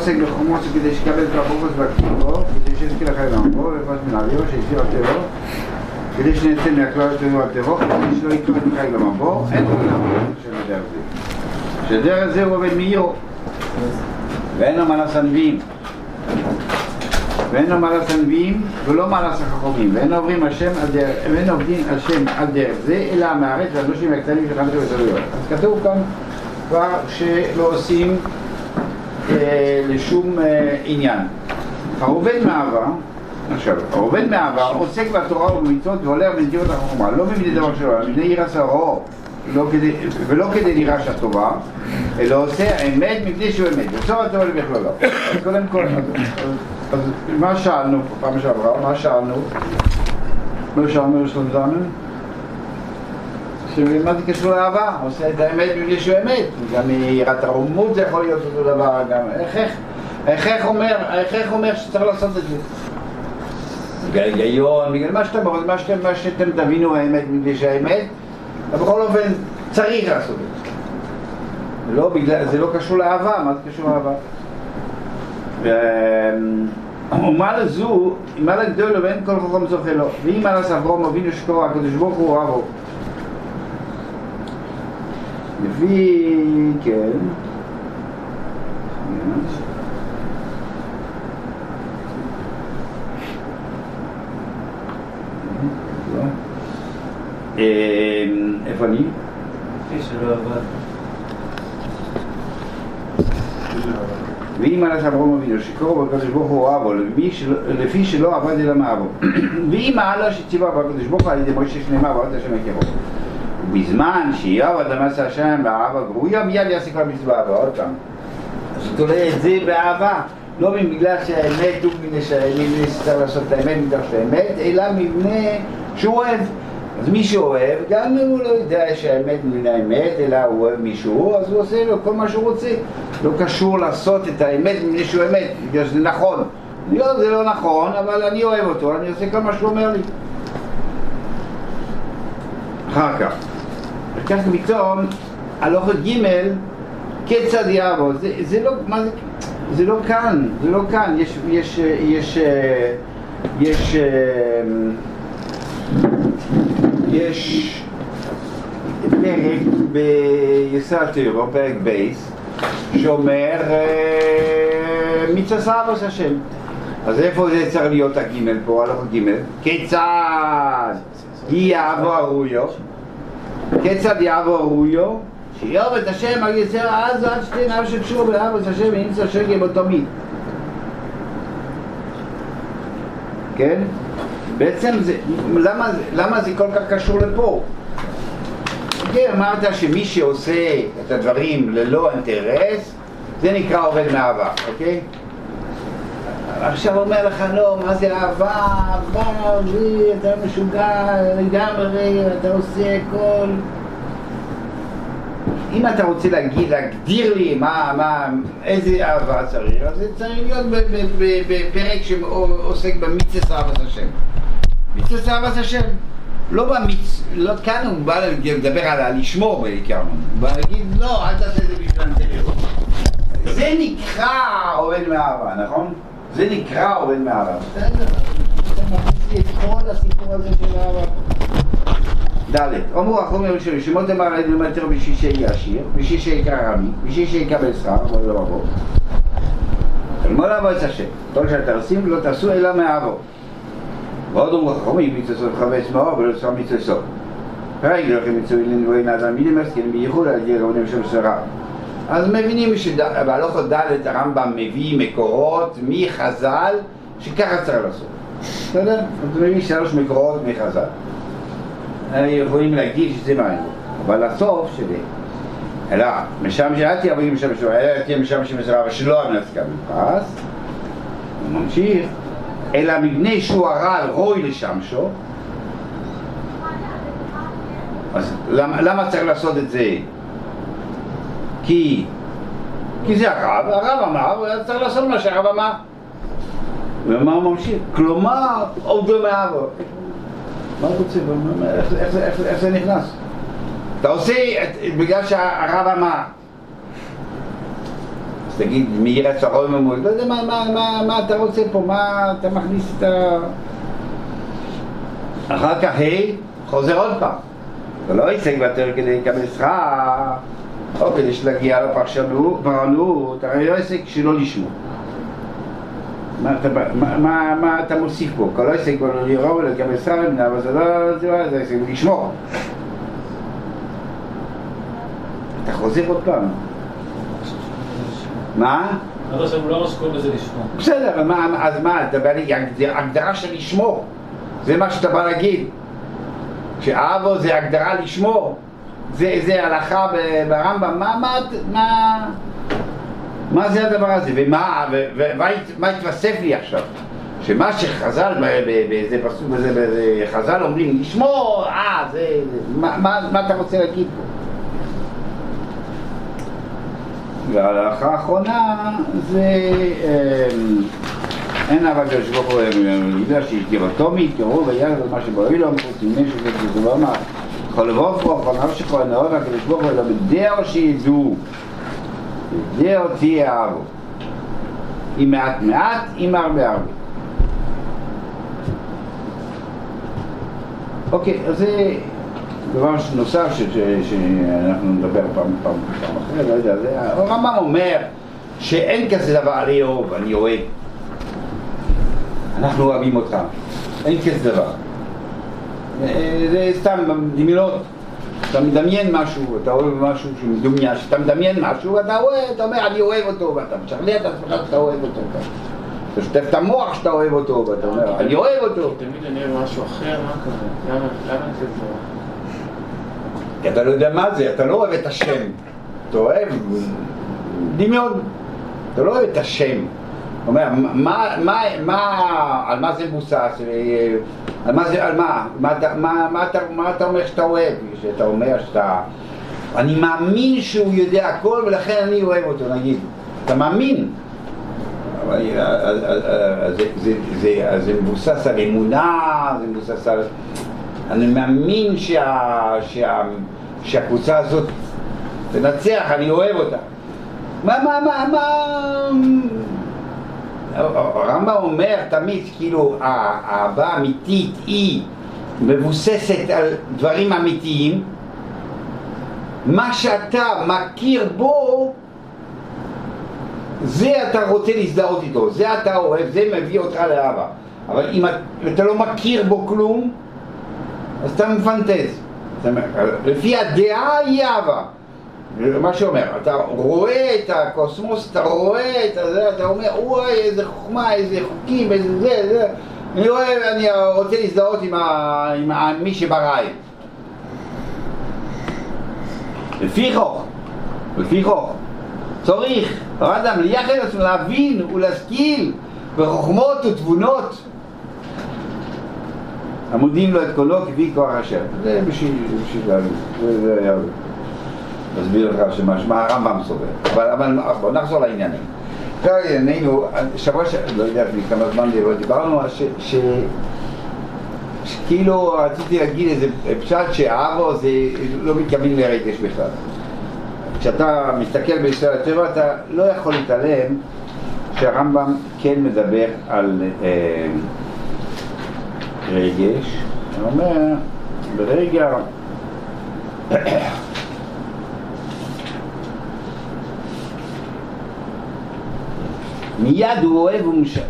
עוסק בחומוס כדי שיקבל את החומוס והכתיבו, כדי שיזכיר לך בו, ופס מן אביו, שיסיר על טבו, כדי שנצא מהכלל שלנו על טבו, כדי שלא יקרא את חי למבוא, אין לו של הדרך זה. שהדרך זה הוא עובד מאירו, ואין לו מה לעשות נביאים. ואין לו לעשות הנביאים ולא לעשות החכמים ואין עוברים השם על דרך, ואין עובדים השם על דרך זה אלא מהארץ והאנושים הקטנים של חמשת ובצלויות אז כתוב כאן כבר שלא עושים לשום אה, עניין העובד מעבר עכשיו, העובד מעבר עוסק בתורה ובמצוות והולך בנתיבות החוכמה לא מבני דבר שלו, אלא מבני עיר הסערו לא ולא כדי לירש הטובה, אלא עושה אמת מפני שהוא אמת, בסוף הטובה לבכללו. אז קודם כל, אז מה שאלנו פעם שעברה, מה שאלנו? מה שאלנו שלום זמן? שמה זה קשור לאהבה? עושה את האמת מפני שהוא אמת. גם מיראת הרוממות זה יכול להיות אותו דבר, גם איך איך אומר, איך אומר שצריך לעשות את זה? בגלל היגיון, בגלל מה שאתם, מה מה שאתם תבינו האמת מפני שהאמת אבל בכל אופן צריך לעשות את זה. לא בגלל, זה לא קשור לאהבה, מה זה קשור לאהבה? ומה לזו, מה לגדול ואין כל חכם זוכה לו. ואם על אברום אבינו שקורא, הקדוש ברוך הוא אהבו. לפי, כן. איפה אני? ואם עלת אברום אבינו שקורו בקדוש ברוך הוא אוהבו לפי שלא עבד אלא מאבו ואם העלה שציווה בקדוש ברוך הוא על ידי משה שנאמר ועבד השם יכירו ובזמן שיואב אדם עשה השם באהבה גרויה מיד כל מצווה ועוד פעם זאת אומרת זה באהבה לא בגלל שהאמת הוא מבנה שצריך לעשות את האמת מתוך האמת אלא מבנה שהוא אוהב אז מי שאוהב, גם אם הוא לא יודע שהאמת מן האמת, אלא הוא אוהב מישהו, אז הוא עושה לו כל מה שהוא רוצה. לא קשור לעשות את האמת מפני שהוא אמת, בגלל שזה נכון. לא, זה לא נכון, אבל אני אוהב אותו, אני עושה כל מה שהוא אומר לי. אחר כך. וכך פתאום, הלוכת ג' כיצד יעבוד, זה, זה לא, מה זה, זה לא כאן, זה לא כאן, יש, יש, יש, יש, יש פרק ביסוד טרו, פרק בייס, שאומר מצווה סבוס השם. אז איפה זה צריך להיות הגימל פה, הלוך הגימל? כיצד יעבור ארויו? כיצד יעבור ארויו? שיאהב את השם על יצר אז עד שתי שקשור באהב את השם ונמצא שקר בו תמיד. כן? בעצם זה, למה, למה זה כל כך קשור לפה? כן, אמרת שמי שעושה את הדברים ללא אינטרס, זה נקרא עובד מאהבה, אוקיי? עכשיו אומר לך, לא, מה זה אהבה? אהבה, זה, אתה משוגע לגמרי, אתה עושה הכל. אם אתה רוצה להגיד, להגדיר לי מה, מה, איזה אהבה צריך, אז זה צריך להיות בפרק שעוסק במיצס אהבת השם. מיצוס אהבת השם. לא במיץ, לא כאן הוא בא לדבר על לשמור בעיקר, הוא בא להגיד לא, אל תעשה את זה בשביל. זה נקרא עובד מאהבה, נכון? זה נקרא עובד מאהבה. בסדר, אתה מכניס את כל הסיפור הזה של אהבה. ד' אמרו החומר ראשון, שמות אמר עלינו מטר בשביל שיהיה עשיר, בשביל שיקרא רמי, בשביל שיקבל שכר, אבל לא רבו. תלמוד לעבוד את השם, כל שאתה עושים לא תעשו אלא מאהבו. ועוד אומרו חכמים מצווה חמש מאור ולא שם מצווה סוף. פרק לכם מצווה לנבואי נאדם מילים מסכים בייחוד על ידי רבנים של שרה. אז מבינים שבהלוכות ד' הרמב"ם מביא מקורות מחז"ל שככה צריך לעשות. בסדר? אז מביא שלוש מקורות מחז"ל. יכולים להגיד שזה מעניין, אבל הסוף שלי, אלא משם שאלתי אבוים משם שלו, אלא תהיה משם שמזרה ושלא המנסקה בפרס, הוא ממשיך אלא מבני שהוא הרע רוי לשמשו אז למה, למה צריך לעשות את זה? כי כי זה הרב, הרב אמר, צריך לעשות מה שהרב אמר ומה הוא ממשיך? כלומר, עובדו מאבו מה הוא רוצה? איך זה נכנס? אתה עושה בגלל שהרב אמר תגיד מי ירץ הרוממות, לא יודע מה, מה, מה, מה אתה רוצה פה, מה אתה מכניס את ה... אחר כך ה' חוזר עוד פעם. זה לא יצא יותר כדי לקבל שכר, או כדי שתגיע לפרשנות, הרי לא עסק שלא לשמור. מה אתה, מה, מה, מה אתה מוסיף פה? כל עסק הוא לא לראות ולקבל שכר, אבל זה לא, זה לא, זה עסק לשמור. אתה חוזר עוד פעם. מה? לא לא בסדר, אז מה, זה הגדרה של לשמור. זה מה שאתה בא להגיד. שאבו זה הגדרה לשמור. זה, זה הלכה ברמב"ם. מה, מה, מה, מה זה הדבר הזה? ומה, ומה התווסף לי עכשיו? שמה שחז"ל, באיזה פסוק, באיזה חז"ל אומרים, לשמור, אה, זה, מה, מה, מה אתה רוצה להגיד פה? וההלכה האחרונה זה אין אבל הקדוש ברוך הוא יודע שיקירתו מיקירו וירד על מה שבאילו חוץ מפני שזה כזה לא אמר כל לבוב פה, כל נפש שכל נאור הקדוש ברוך הוא אלא בדעו שידעו בדעו תהיה אהבו עם מעט מעט, עם הרבה הרבה אוקיי, אז זה דבר נוסף שאנחנו נדבר פעם, פעם, פעם אחרת, לא יודע, זה, הרמב"ם אומר שאין כזה דבר אני אוהב, אני אוהב. אנחנו אוהבים אותך. אין כזה דבר. זה סתם דמיונות. אתה מדמיין משהו, אתה אוהב משהו שמדומיין, כשאתה מדמיין משהו, אתה אוהב, אתה אומר אני אוהב אותו, ואתה משכנע את עצמך שאתה אוהב אותו. אתה שוטף את המוח שאתה אוהב אותו, ואתה אומר אני אוהב אותו. תמיד אני אוהב משהו אחר, מה כזה? למה זה כי אתה לא יודע מה זה, אתה לא אוהב את השם, אתה אוהב דמיון, אתה לא אוהב את השם. אומר, מה, מה, מה, על מה זה מבוסס, על מה זה, על מה, מה, מה, מה, אתה, מה אתה אומר שאתה אוהב, שאתה אומר שאתה, אני מאמין שהוא יודע הכל ולכן אני אוהב אותו, נגיד, אתה מאמין, זה מבוסס על אמונה, זה מבוסס על... אני מאמין שה, שה, שהקבוצה הזאת תנצח, אני אוהב אותה. מה, מה, מה, מה... הרמב"ם אומר תמיד, כאילו, האהבה האמיתית היא מבוססת על דברים אמיתיים. מה שאתה מכיר בו, זה אתה רוצה להזדהות איתו, זה אתה אוהב, זה מביא אותך לאהבה. אבל אם אתה לא מכיר בו כלום, אז אתה מפנטז. לפי הדעה היא אהבה. מה שאומר, אתה רואה את הקוסמוס, אתה רואה את זה, אתה אומר, וואי, איזה חוכמה, איזה חוקים, איזה זה, זה. אני רואה, אני רוצה להזדהות עם, ה, עם ה, מי את. לפי חוך, צריך האדם לייחד עצמו להבין ולהשכיל בחוכמות ותבונות המודיעים לו את קולו כפי כוח השם. זה בשביל להבין, זה היה להסביר לך שמה הרמב"ם סובר. אבל, אבל בוא נחזור לעניינים. כרגע ענייננו, שבוע ש... לא יודע כמה זמן דיברנו, ש... ש... שכאילו רציתי להגיד איזה פשט שאבו זה לא מתכוון לרגש בכלל. כשאתה מסתכל בישראל הטבע אתה לא יכול להתעלם שהרמב"ם כן מדבר על אה, רגש, הוא אומר, ברגע מיד הוא אוהב,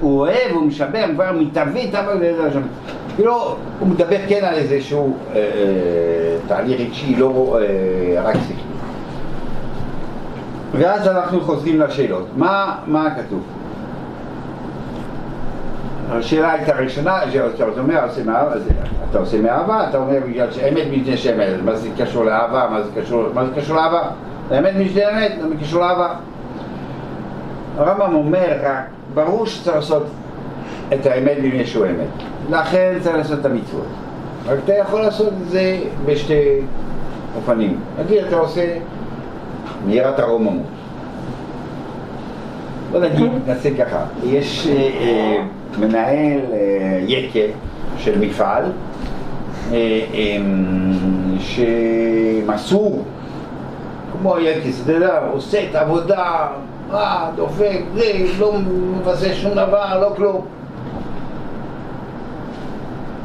אוהב, הוא משבר, הוא כבר מתהווה, כאילו, הוא מדבר כן על איזשהו אה, אה, תהליך רגשי, לא אה, רק שכלי. ואז אנחנו חוזרים לשאלות. מה, מה כתוב? השאלה הייתה ראשונה, שאתה אומר, אתה עושה מאהבה, אתה אומר בגלל שאמת מפני שאמת, מה זה קשור לאהבה, מה זה קשור, מה זה קשור לאהבה? האמת מפני אמת, זה קשור לאהבה. הרמב"ם אומר רק, ברור שצריך לעשות את האמת מפני שהוא אמת, לכן צריך לעשות את המצוות. רק אתה יכול לעשות את זה בשתי אופנים. נגיד אתה עושה מיראת הרוממות. בוא נגיד, נעשה ככה, יש אה, אה, מנהל אה, יקה של מפעל אה, שמסור כמו אתה יודע, עושה את העבודה אה, דופק, זה, לא מבזה שום דבר, לא כלום.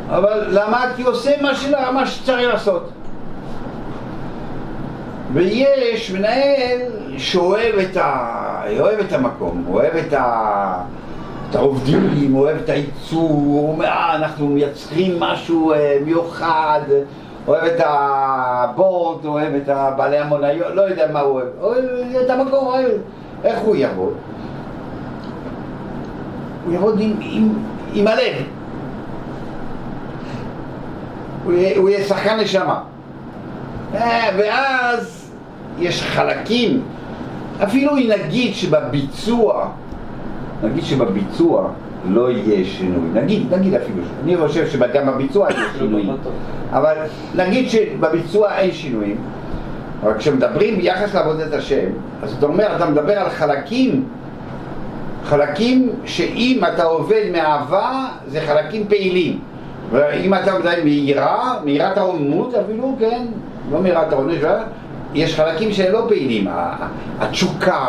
אבל למה? כי עושה מה, שלה, מה שצריך לעשות. ויש מנהל שאוהב את, ה... אוהב את המקום, אוהב את, ה... את העובדים, אוהב את הייצור, הוא אומר, אה, אנחנו מייצרים משהו אה, מיוחד, אוהב את הבורד, אוהב את בעלי המוניות, לא יודע מה הוא אוהב, אוהב את המקום, אוהב, איך הוא יעבוד? הוא יעבוד עם, עם, עם הלב, הוא יהיה, הוא יהיה שחקן נשמה. אה, ואז יש חלקים, אפילו אם נגיד שבביצוע, נגיד שבביצוע לא יהיה שינוי, נגיד, נגיד אפילו, אני חושב שגם בביצוע יהיה שינוי, אבל נגיד שבביצוע אין שינויים, אבל כשמדברים ביחס לעבודת השם, אז אתה אומר, אתה מדבר על חלקים, חלקים שאם אתה עובד מאהבה, זה חלקים פעילים. ואם אתה מדבר מיראה, מיראת העונמות אפילו, כן, לא מיראת העונש, יש חלקים שהם לא פעילים, התשוקה,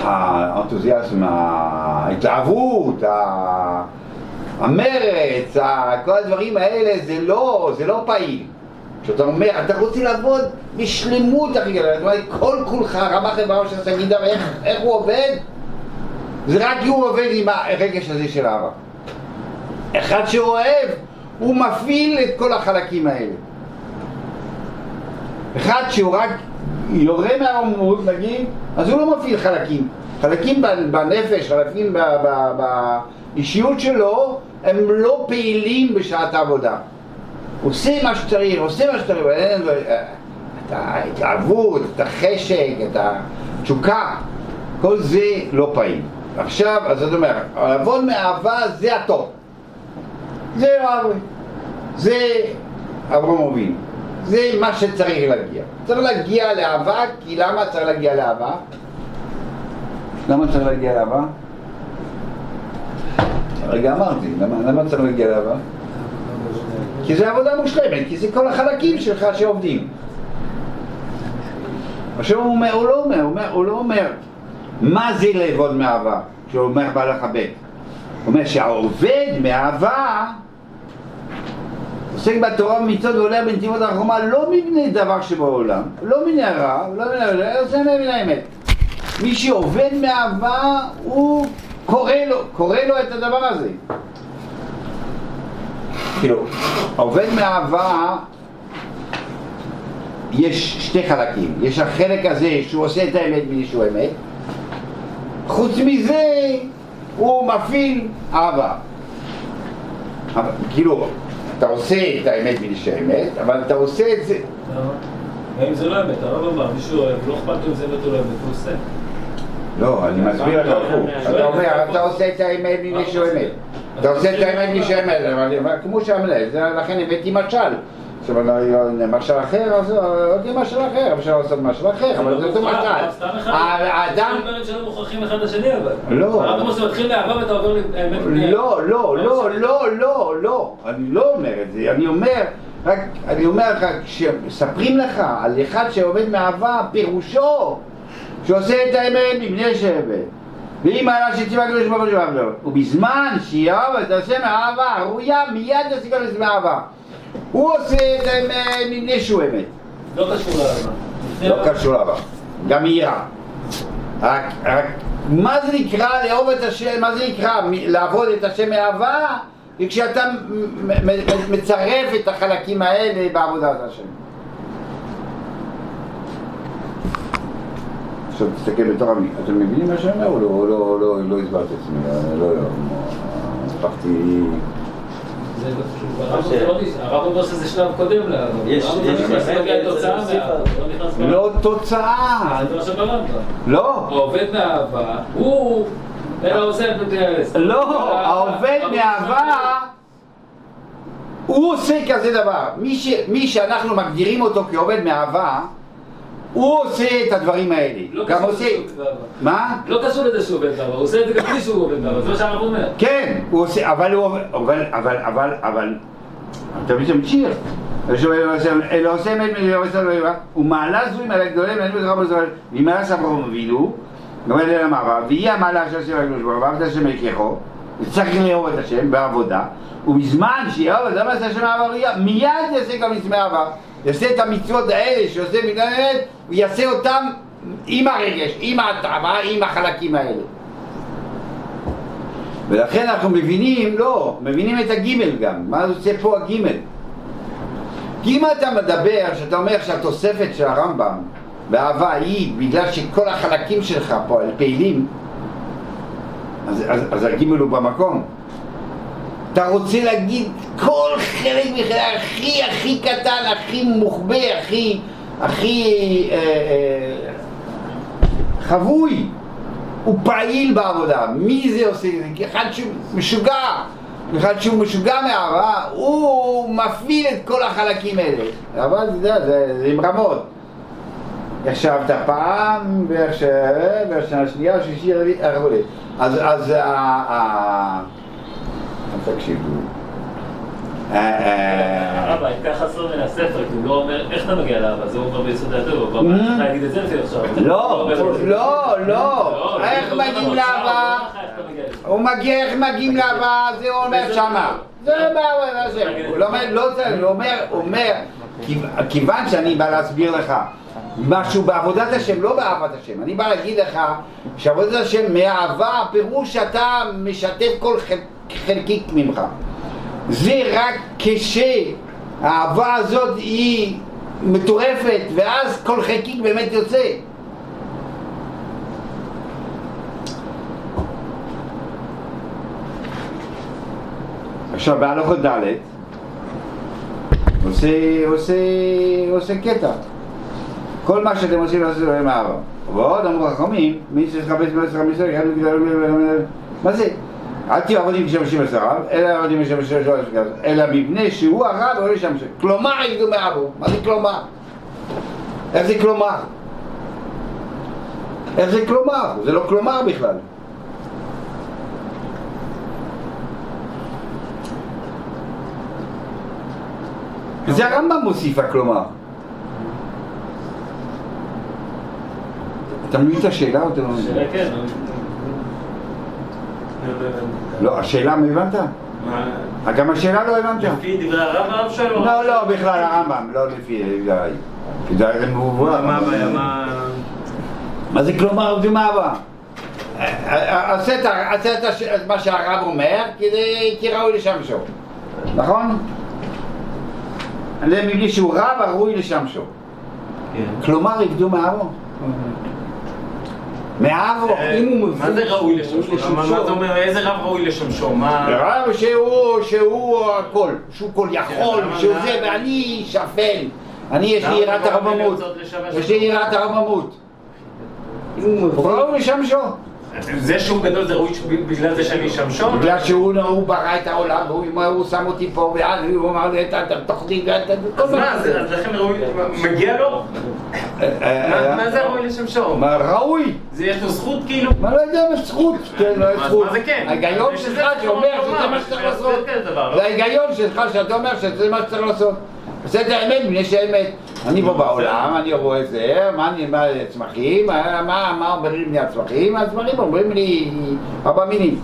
האנתוזיאזם, ההתלהבות, המרץ, כל הדברים האלה זה לא, זה לא פעיל. כשאתה אומר, אתה רוצה לעבוד בשלמות הכי גדולה, זאת אומרת, כל כולך רמח איבריו של סגידה, איך הוא עובד? זה רק הוא עובד עם הרגש הזה של אהבה. אחד שאוהב, הוא מפעיל את כל החלקים האלה. אחד שהוא רק יורה מהרוממות, נגיד, אז הוא לא מפעיל חלקים. חלקים בנפש, חלקים באישיות שלו, הם לא פעילים בשעת העבודה. עושה מה שצריך, עושה מה שצריך, אין לו את ההתלהבות, את החשק, את התשוקה, כל זה לא פעיל. עכשיו, אז זאת אומרת, לעבוד מאהבה זה הטוב. זה זה אברהם אבינו, זה מה שצריך להגיע. צריך להגיע לאהבה, כי למה צריך להגיע לאהבה? למה צריך להגיע לאהבה? הרגע אמרתי, למה, למה צריך להגיע לאהבה? כי זה עבודה מושלמת, כי זה כל החלקים שלך שעובדים. עכשיו הוא אומר, הוא לא אומר, הוא, אומר, הוא לא אומר מה זה לעבוד מאהבה, כשהוא אומר בא לחבק. הוא אומר שהעובד מאהבה עוסק בתורה ומצוות ועולה בנתיבות החומה לא מבני דבר שבעולם, לא מן הרע, לא מן הרע, עושה מן האמת. מי שעובד מאהבה, הוא קורא לו, קורא לו את הדבר הזה. כאילו, עובד מאהבה, יש שתי חלקים. יש החלק הזה שהוא עושה את האמת בלי שהוא אמת. חוץ מזה, הוא מפעיל אהבה. כאילו, אתה עושה את האמת בלי שהאמת, אבל אתה עושה את זה... אם זה לא אמת, הרב אמר, מישהו אוהב, לא אכפת לו אם זה אמת או לא אמת, הוא עושה. לא, אני מסביר לך הפוך. אתה אומר, אתה עושה את האמת בלי שהוא אמת. אתה עושה את האמת בלי שהוא אמת, אבל כמו שהמלך, לכן הבאתי משל. עכשיו, משל אחר, אז עוד יהיה משל אחר, אפשר לעשות משל אחר, אבל זה אותו משל. האדם... שלא מוכרחים אחד לשני אבל. לא. הרב עמוס מתחיל מאהבה ואתה עובר לאמת. לא, לא, לא, לא, לא, לא. אני לא אומר את זה. אני אומר, רק, אני אומר לך, כשמספרים לך על אחד שעובד מאהבה, פירושו שעושה את האמת מבני שבט. ואם היה שציווה הקדוש ברוך הוא ובזמן שיאהב ותעשה מאהבה, ראויה מיד יעשה כל זה מאהבה. הוא עושה את האמת מבני שהוא אמת. לא קשור לאהבה. לא קשור לאהבה. גם יראה. רק, רק, מה זה נקרא לאהוב את השם, מה זה נקרא לעבוד את השם מאהבה? זה כשאתה מצרף את החלקים האלה בעבודת השם. עכשיו תסתכל בתור עמי, אתם מבינים מה שאני אומר או לא, לא, לא הסברתי את עצמי, לא, לא, הפכתי... הרב אומר שזה שלב קודם לא תוצאה. לא. העובד מאהבה, הוא... לא, העובד מאהבה הוא עושה כזה דבר. מי שאנחנו מגדירים אותו כעובד מאהבה הוא עושה את הדברים האלה. לא גם עושה... עובד מה? לא קשור לזה שהוא עובד באהבה, הוא עושה את זה גם בלי שהוא עובד באהבה, זה מה שהרב אומר. כן, הוא עושה, אבל הוא עובד, אבל, אבל, אבל, אבל, אתה מבין שיר? אלא עושה מת מלבסר לא יראה, ומעלה זו עם על הגדולים, ואין בזרוע בזרוע, והיא מעלה סברו אבינו, ועומד אל המעבר, והיא המעלה אשר עושה לקדוש ברוך הוא, ועבד השם יקחו, וצריך לאהוב את השם בעבודה, ובזמן שיאהב את זה השם העבר יהיה, מיד יעשה גם מצווה העבר, יעשה את המצוות האלה שעושה בגלל האמת, הוא יעשה אותם עם הרגש, עם ההתאמה, עם החלקים האלה. ולכן אנחנו מבינים, לא, מבינים את הגימל גם, מה זה עושה פה הגימל? כי אם אתה מדבר, שאתה אומר שהתוספת של הרמב"ם באהבה היא בגלל שכל החלקים שלך פה פעילים, אז, אז, אז הגימל הוא במקום. אתה רוצה להגיד כל חלק מחלק הכי הכי קטן, הכי מוחבא, הכי, הכי אה, אה, חבוי, הוא פעיל בעבודה. מי זה עושה את זה? אחד שהוא משוגע, אחד שהוא משוגע מאהבה, הוא מפעיל את כל החלקים האלה. אבל אתה יודע, זה, זה עם רמות. ישבת פעם, ואיך שנה שנייה, שלישי, רביעי. אז, אז, תקשיבו. הרב, ככה חסר מן הספר, כי הוא לא אומר איך אתה מגיע לאבא, זה הוא אומר ביסוד הטוב, הוא אומר צריך להגיד את זה לפי עכשיו. לא, לא, לא, איך מגיעים לאבא? הוא מגיע, איך מגיעים לאבא, זה הוא אומר שמה. זה מה זה, הוא לא אומר, לא זה, הוא אומר, הוא אומר, כיוון שאני בא להסביר לך משהו בעבודת השם, לא באהבת השם. אני בא להגיד לך שעבודת השם מאהבה, פירוש שאתה משתף כל חלקיק ממך. זה רק כשהאהבה הזאת היא מטורפת, ואז כל חלקיק באמת יוצא. עכשיו בהלכות ד' עושה, עושה, עושה קטע. כל מה שאתם עושים לעשות אלוהים מאהבה. ועוד אמרו חכמים, מי לחפש בעצמך מישראל, מה זה? אל תהיו כשם השם עשריו, אלא כשם השם עשריו, אלא מפני שהוא הרב לשם השם. כלומר יגידו מאבו. מה זה כלומר? איך זה כלומר? איך זה כלומר? זה לא כלומר בכלל. זה הרמב"ם מוסיף הכלומר. אתה מבין את השאלה או אתה לא מבין? כן. לא, השאלה, מה הבנת? גם השאלה לא הבנת. לפי דברי הרמב"ם שלו? לא, לא, בכלל הרמב"ם, לא לפי דברי. כי זה מבואה. מה הבעיה? מה... מה זה כלומר ומה הבא? עשה את מה שהרב אומר, כי ראוי לשם שור. נכון? מבלי שהוא רב, הראוי לשם שור. כלומר, יגדו מאבו. מאבו, אם הוא מה זה ראוי לשמשו? מה זה אומר, איזה רב ראוי לשמשו? מה... רב שהוא, שהוא הכל, שהוא כל יכול, שהוא זה, ואני שפל. אני, יש לי יראת הרממות. יש לי יראת הרממות. הוא ראוי לשמשו. זה שהוא גדול זה ראוי בגלל זה שאני שמשו? בגלל שהוא ברא את העולם, והוא שם אותי פה, ואז הוא אמר לי, אתה תאכלי, אז מה, אז לכן ראוי, מגיע לו? מה זה ראוי לשמשו? מה ראוי? זה יש לו זכות כאילו? מה לא יודע מה זכות? כן, לא יש זכות. מה זה כן? ההיגיון שלך שאומר שזה מה שצריך לעשות. זה ההיגיון שלך שאתה אומר שזה מה שצריך לעשות. את האמת, מפני שהאמת, אני פה בעולם, אני רואה את זה, מה אני, מה צמחים, מה אומרים לי הצמחים? הצמחים אומרים לי ארבע מינים.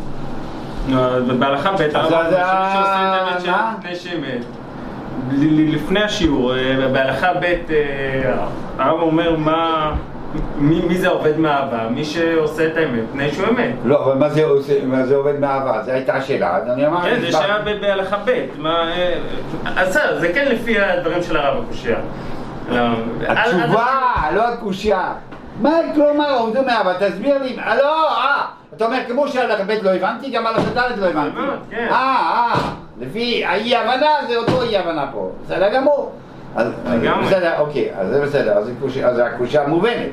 בהלכה ב' לפני השיעור, בהלכה ב' הרב אומר מה... מי, מי זה עובד מאהבה? מי שעושה את האמת, פני שהוא אמת. לא, אבל מה זה, מה זה עובד מאהבה? זו הייתה השאלה, אז אני אמרתי... כן, זה שהיה בהלכה ב', מה... אז בסדר, זה כן לפי הדברים של הרב הקושייה. התשובה, לא הקושייה. מה כלומר עובדו מאהבה? תסביר לי, לא, אה, אתה אומר כמו שהלכה ב' לא הבנתי, גם הלכה ד' לא הבנתי. כן. אה, אה, לפי האי הבנה זה אותו אי הבנה פה, בסדר גמור. אז בסדר, אוקיי, אז זה בסדר, אז הקושייה מובנת.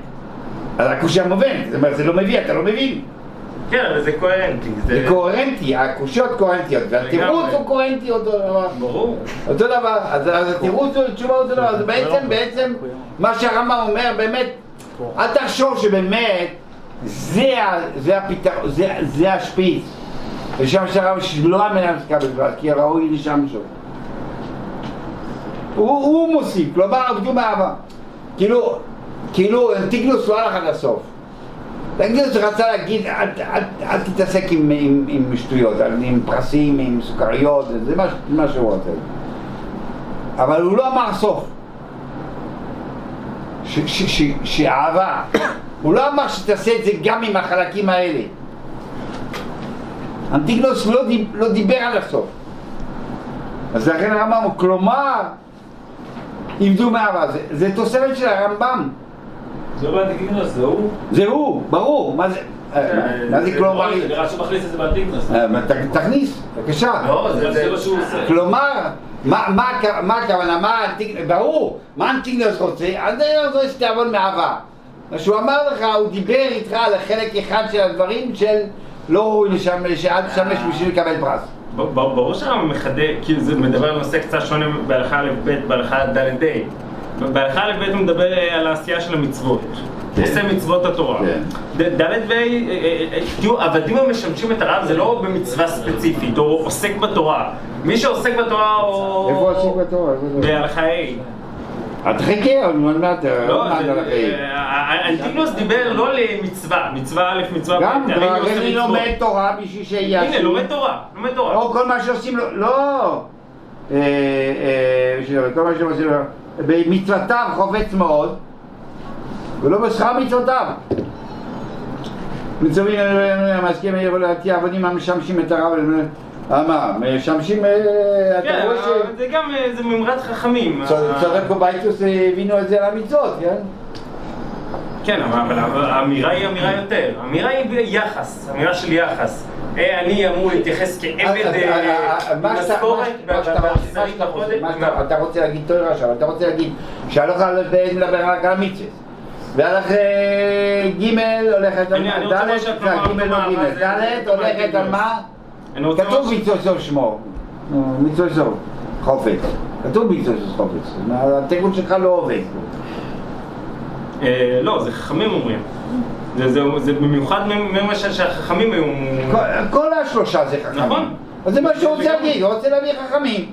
אז הקושייה מובנת, זאת אומרת, זה לא מביא, אתה לא מבין. כן, אבל זה קוהרנטי. זה קוהרנטי, הקושיות קוהרנטיות, והתירוץ הוא קוהרנטי אותו דבר. ברור. אותו דבר, אז התירוץ הוא תשובה אותו דבר, אז בעצם, בעצם, מה שהרמב"ם אומר, באמת, אל תחשוב שבאמת, זה הפתרון, זה השפיץ. ושם שהרב שלא המנהל עסקה בדבר, כי ראוי לשם שוב. הוא, הוא מוסיף, כלומר עבדו מאהבה. כאילו, כאילו אנטיגנוס לא הלך עד הסוף. אנטיגנוס רצה להגיד, אל, אל, אל תתעסק עם, עם, עם שטויות, עם פרסים, עם סוכריות, זה מה, מה שהוא רוצה. אבל הוא לא אמר סוף. שאהבה, הוא לא אמר שתעשה את זה גם עם החלקים האלה. אנטיגנוס לא, דיב, לא דיבר עד הסוף. אז לכן הרמב"ם, כלומר, עבדו מאהבה. זה, זה תוספת של הרמב"ם. זה לא באנטיקינוס, זה הוא. זה הוא, ברור. מה זה, אה, מה זה כלומר? זה נראה שהוא מכניס את זה באנטיקינוס. אה, תכניס, בבקשה. לא, זה- מה שהוא עושה. כלומר, מה, מה, הכ- מה הכוונה, מה האנטיגנוס, ברור, מה אנטיגנוס רוצה? אני רוצה שתעבוד מאהבה. מה שהוא אמר לך, הוא דיבר איתך על חלק אחד של הדברים של לא ראוי לשם, שאל תשמש בשביל לקבל פרס. ב- ב- ברור שהרמב"ם מחדד, כאילו זה מדבר על נושא קצת שונה בהלכה א'-ב', בהלכה ד'-ה'. בהלכה א'-ב' הוא מדבר על העשייה של המצוות. כן. עושה מצוות התורה. כן. ד- וה', אה, אה, אה, תראו, עבדים המשמשים את הרב זה לא במצווה ספציפית, או עוסק בתורה. מי שעוסק בתורה או... איפה עוסק בתורה? בהלכה ה'. אל תחכה, עוד מעט, לא, עוד מעט על החיים. אה, אנטיגנוס דיבר לא למצווה, מצווה א', מצווה ב', גם, הוא אני. לומד תורה בשביל שיעשו. הנה, לומד תורה, לומד תורה. לא כל מה שעושים לו, לא. אה, אה, כל מה שעושים לו, במצוותיו חופץ מאוד, ולא בשכר מצוותיו. מצווים מסכים להטיע עבודים המשמשים את הרב, אה, מה, משמשים, אה, אתה כן, רואה אבל זה גם, אה, זה מימרת חכמים. ש... צודק בבייטוס הבינו את זה למצוות, כן? כן, אבל האמירה היא אמירה יותר. האמירה היא ביחס, אמירה של יחס. אה, אני אמור להתייחס כעבד אה, משכורת שאתה- רוצה- אתה להגיד תורה עכשיו, אתה רוצה להגיד שהלכה ב' מדבר רק על המצווה והלכה ג' הולכת על אני- אני ד', שהכלומר, ג' לא ג', ד' הולכת על מה? אני כתוב מצווה סוף שמו, סוף, חופץ, כתוב מצווה סוף חופץ, התיקון שלך לא עובד. אה, לא, זה חכמים אומרים. זה- זה- זה במיוחד ממה שהחכמים היו... כל- השלושה זה חכמים. נכון. אז זה מה שהוא רוצה להגיד, הוא רוצה להביא חכמים.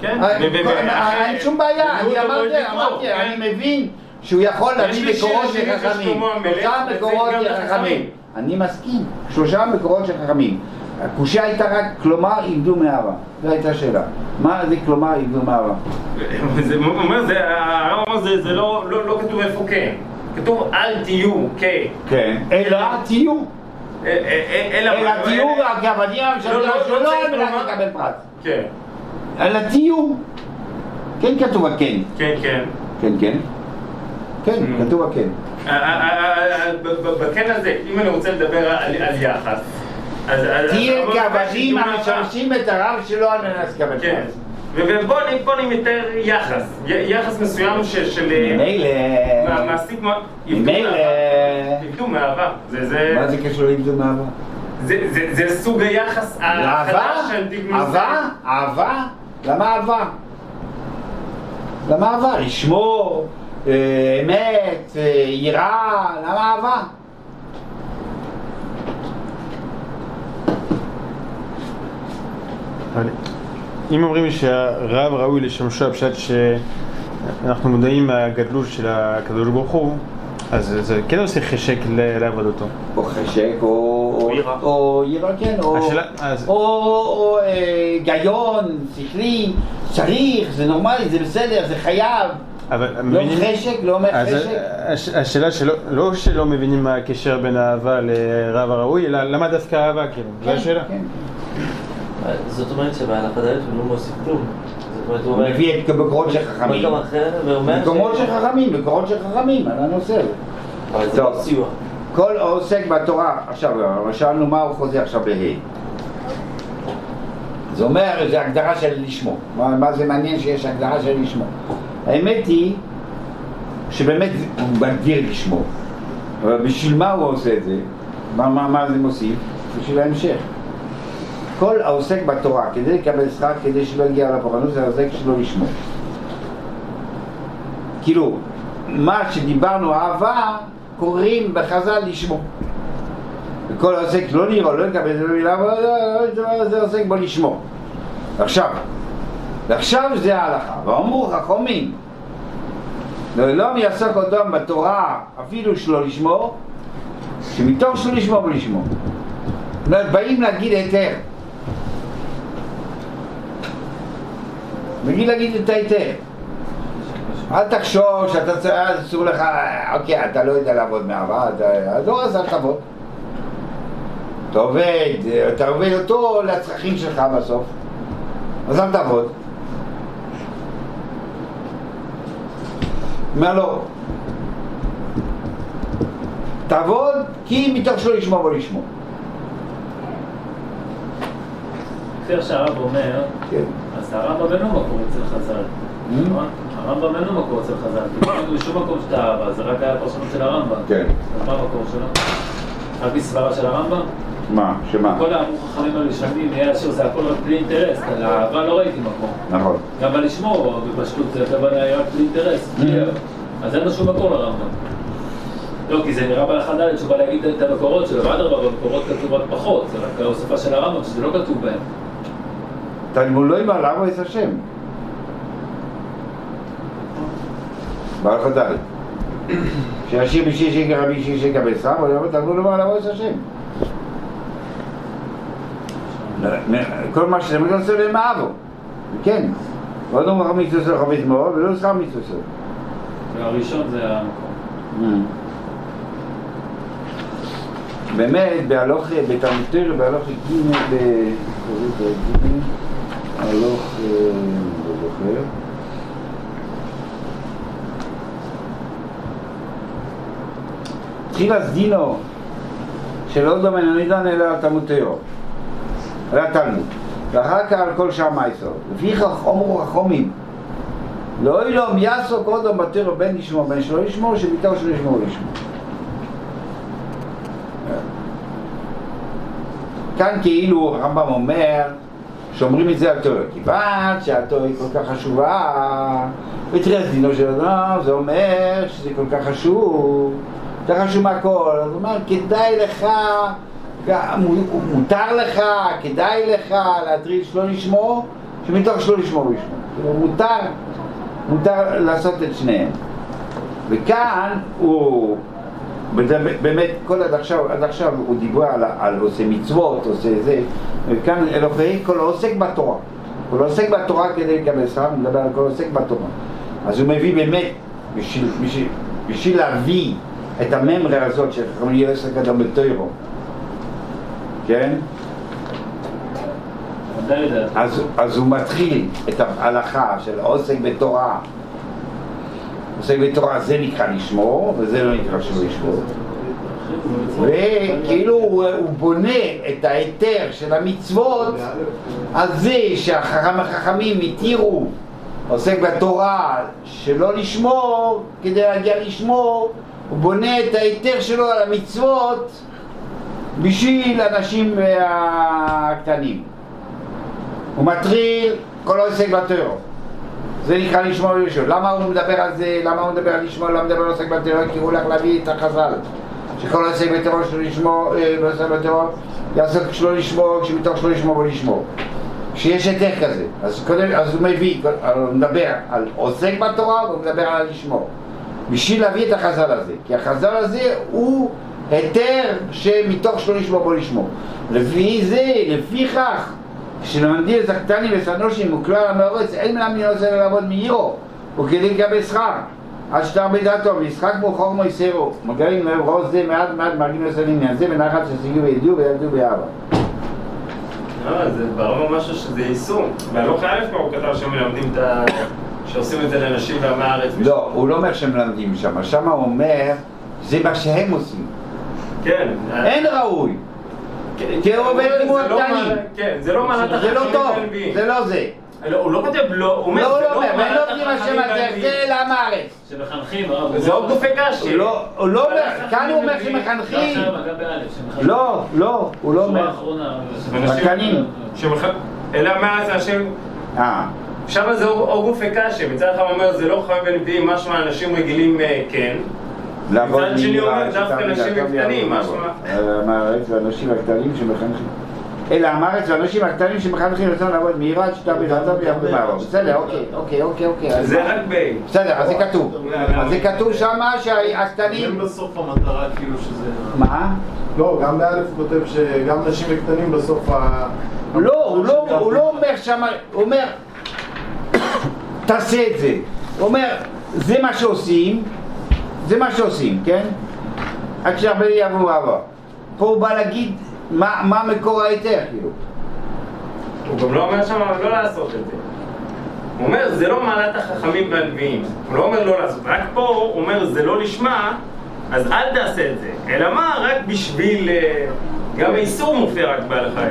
כן. אה, אין שום בעיה, אני לא אמרתי, אמרתי, כן. אני מבין שהוא יכול להביא מקורות של חכמים. שלושה מקורות של. חכמים. אני מסכים, שלושה מקורות של חכמים. הקושייה הייתה רק, כלומר, איבדו מאהבה. זו הייתה השאלה. מה זה כלומר איבדו מאהבה? הרב אומר, זה- לא לא- לא כתוב איפה כן. כתוב אל תהיו כ... כן. אלא תהיו. אלא... תהיו הגוונים לא, לא, שלו לא לא צריך על מנת. לקבל פרס. כן, אלא תהיו. כן כתוב הכן. כן, כן. כן, כן. כן. כתוב הכן. אה, אה, אה, בכן הזה, אם אני רוצה לדבר על יחס, אז... תהיה אז- המשמשים את הרב שלו על מנת לקבל. פרס. ובוא נ- בוא נתאר יחס, יחס מסוים של... ממילא... מעסיק ממילא... מאהבה. יבדו מאהבה. מה זה קשור לאיבדו מאהבה? זה- סוג היחס? החדש של טיגנוס. אהבה? אהבה? למה אהבה? למה אהבה? לשמור, אמת, אה, יראה, למה אהבה? אם אומרים שהרב ראוי לשמשו הפשט שאנחנו מודעים מהגדלות של הקדוש ברוך הוא, אז זה כן עושה חשק ל- לעבודתו. או חשק, או... יראה. כן, או... אה, היגיון, שכלי, צריך, זה נורמלי, זה בסדר, זה חייב. אבל לא מבינים- חשק, לא אומר אז חשק. הש- השאלה שלא, לא שלא מבינים מה הקשר בין האהבה לרב הראוי, אלא למה דווקא אהבה, כאילו, זו כן, השאלה. כן. זאת אומרת שבהלכה ד' הוא לא מוסיף כלום. הוא. מביא את מקורות של חכמים. מקומות של חכמים, מקורות של חכמים, על הנושא הזה. אבל זה לא. סיוע. כל העוסק בתורה, עכשיו, שאלנו מה הוא חוזר עכשיו בה'. זה אומר, זה הגדרה של לשמו. מה, מה זה מעניין שיש הגדרה של לשמו. האמת היא שבאמת הוא מגדיר לשמו. אבל בשביל מה הוא עושה את זה? מה, מה, מה זה מוסיף? בשביל ההמשך. כל העוסק בתורה, כדי לקבל שכר, כדי שלא יגיע לפורענות, זה העוסק שלו לשמו. כאילו, מה שדיברנו אהבה, קוראים בחז"ל לשמו. וכל העוסק לא נראה, לא יקבל, זה לא נראה, אבל זה עוסק בו לשמו. עכשיו, ועכשיו זה ההלכה. ואמרו חכמים, לעולם יעסוק אדם בתורה אפילו שלא לשמור, שמתוך שלא לשמור ולשמור. זאת אומרת, באים להגיד היתר. בגיל להגיד את ההיתר. אל תחשוב שאתה צריך, אסור לך, אוקיי, אתה לא יודע לעבוד אתה- אז לא, אז אל תעבוד. אתה עובד, אתה עובד אותו לצרכים שלך בסוף, אז אל תעבוד. אומר לו, תעבוד כי מתוך שלא לשמור ולשמור. לפי שהרב אומר, כן. אז הרמב"ם אין לו מקום אצל חז"ל. Mm. נכון? הרמב"ם אין לו מקום אצל חז"ל. כי לא בשום מקום שאתה אהבה, זה רק היה פרשנות של הרמב"ם. כן. אז מה המקור שלו? רק בסברה של הרמב"ם? מה? שמה? כל האמרו חכמים הראשונים, יהיה אשר זה הכל רק בלי אינטרס, על האהבה לא ראיתי מקום. נכון. גם על לשמור בפשטות זה הכוונה היה רק בלי אינטרס. Mm. אז אין לו שום מקור לרמב"ם. לא, כי זה נראה בהלכה ד' שהוא בא להגיד את המקורות שלו, ואדרבה, במקורות כתוב רק פחות, זה רק ההוספה של הרמב"ם, שזה לא כתוב בהם. תלמוד לא יאמר לעבוד את השם. בהלכות ד' שישיר בשיר שיקר רבי שיר שיקר בסם, אבל תלמוד לא יאמר לעבוד את השם. כל מה שזה לא עושה להם אהבו. כן. ועוד לא מחר מצווה של חבית מאוד, ולא שכר מצווה של. והראשון זה המקום. באמת, בהלוך, בתלמוד בהלוך ג' ב... הלוך, אה, לא זוכר. תחילה דינו שלא דומה לנידן אלא על על התלמוד, ואחר כך על כל שאר מייסור. לפיכך אומרו חכמים, לא אילום יעסוק קודם בתיאור בין לשמור בין שלא לשמור, שביתו שלא לשמור לשמור. כאן כאילו הרמב"ם אומר שאומרים את זה על תיאוריה, כיוון שהתיאוריה היא כל כך חשובה ותראה דינו של אדם זה אומר שזה כל כך חשוב, יותר חשוב מהכל, אז הוא אומר כדאי לך, מותר לך, כדאי לך להטריד שלא לשמור, שמתוך שלא לשמור לשמור, כאילו, מותר, מותר לעשות את שניהם וכאן הוא באמת, כל עד עכשיו, עד עכשיו הוא דיבר על, על עושה מצוות, עושה זה, וכאן אלוהי כל העוסק בתורה. כל העוסק בתורה כדי לקבל שכר, הוא מדבר על כל העוסק בתורה. אז הוא מביא באמת, בשביל, בשביל, בשביל להביא את הממרה הזאת של חכמים יהיה עסק אדם בתוירו, כן? אז, אז הוא מתחיל את ההלכה של העוסק בתורה. עוסק בתורה זה נקרא לשמור, וזה לא נקרא שלא לשמור. וכאילו הוא, הוא בונה את ההיתר של המצוות על זה שהחכמים התירו עוסק בתורה שלא לשמור, כדי להגיע לשמור, הוא בונה את ההיתר שלו על המצוות בשביל האנשים הקטנים. הוא מטריל כל העוסק בתורה. זה נקרא לשמור ולשמור. למה הוא מדבר על זה? למה הוא מדבר על לשמור? למה הוא מדבר על עוסק בטרור? כי הוא הולך להביא את החז"ל. שכל העוסק בטרור שלו לשמור, אה, לא עוסק בטרור, יעסוק שלא לשמור, כשמתוך שלא לשמור ולשמור. שיש היתר כזה. אז קודם, אז הוא מביא, הוא מדבר על עוסק בתורה והוא מדבר על לשמור. בשביל להביא את החז"ל הזה. כי החז"ל הזה הוא היתר שמתוך שלא לשמור בו לשמור. לפי זה, לפיכך, כשלמדים את הקטנים וסנושים וכלל המאורץ, אין מלמדים לא צריך לעבוד מעירו, וכדי לקבל שכר. עד שתר בדעתו, וישחק בו חור מויסרו. מגלים ראש זה מעט מעט מרגילים לעשות עניין זה, ונחת שסגיעו וידעו וידעו באהבה. לא, זה ברור משהו שזה יישום. בהלוך א' כבר הוא כתב שמלמדים את ה... שעושים את זה לנשים בעמי הארץ. לא, הוא לא אומר שמלמדים שם, שם הוא אומר, זה מה שהם עושים. כן. אין ראוי. כן, כי הוא עובד זה כמו לא הקטנים. מעלה- כן, זה לא מעלת זה לא החכמים טוב. זה לא זה. לא, הוא לא כותב לא, הוא אומר, לא, זה לא מעלת ואין עובדים השם החכמים הזה, והנביאים. זה לעם הארץ. שמחנכים, הרב. זה עוד גופי קשי. לא- הוא לא אומר, כאן הוא אומר שמחנכים. לא, לא, הוא לא בשורה אומר. שמח- אלא מה זה השם, אה, שם זה או גופי קשי, מצד אחד הוא אומר זה לא חכמים ונביאים, משמע אנשים רגילים אה, כן. לעבוד מצד שני אומר, דווקא נשים. לעבוד. אה, מהארץ, ואנשים הקטנים שמחנכים. אלא המארץ והאנשים הקטנים מתחילים רצון לעבוד מהירה עד שתעבד עליו ויעבדו מערב. בסדר, אוקיי, אוקיי, אוקיי, אוקיי. זה? רק ב... בסדר, אז זה כתוב. אז זה כתוב שמה שהקטנים... בסוף המטרה כאילו שזה... מה? לא, גם באלף הוא כותב שגם נשים וקטנים בסוף ה... לא, הוא לא, הוא לא אומר שמה, הוא אומר, תעשה את זה. הוא אומר, זה מה שעושים, זה מה שעושים, כן? עד שהרבה יעברו אהבה. פה הוא בא להגיד מה, מה מקור ההיתר, כאילו. הוא גם לא אומר שם לא לעשות את זה. הוא אומר, זה לא מעלת החכמים והלוויים. הוא לא אומר לא לעשות. רק פה הוא אומר, זה לא לשמה, אז אל תעשה את זה. אלא מה? רק בשביל... אה, גם האיסור מופיע רק בהלכה.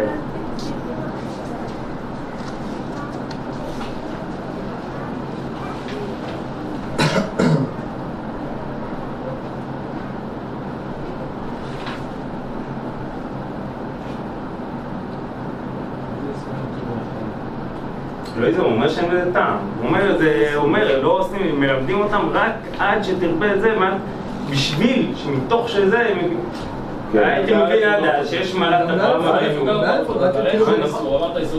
לא יודע, הוא אומר שאין בזה טעם. הוא אומר, זה, אומר, לא עושים, מלמדים אותם רק עד שתרבה את זה, מה- בשביל שמתוך שזה, הם... הייתי מבין עד אז שיש מעלת אברהם אבל אבינו. אבל.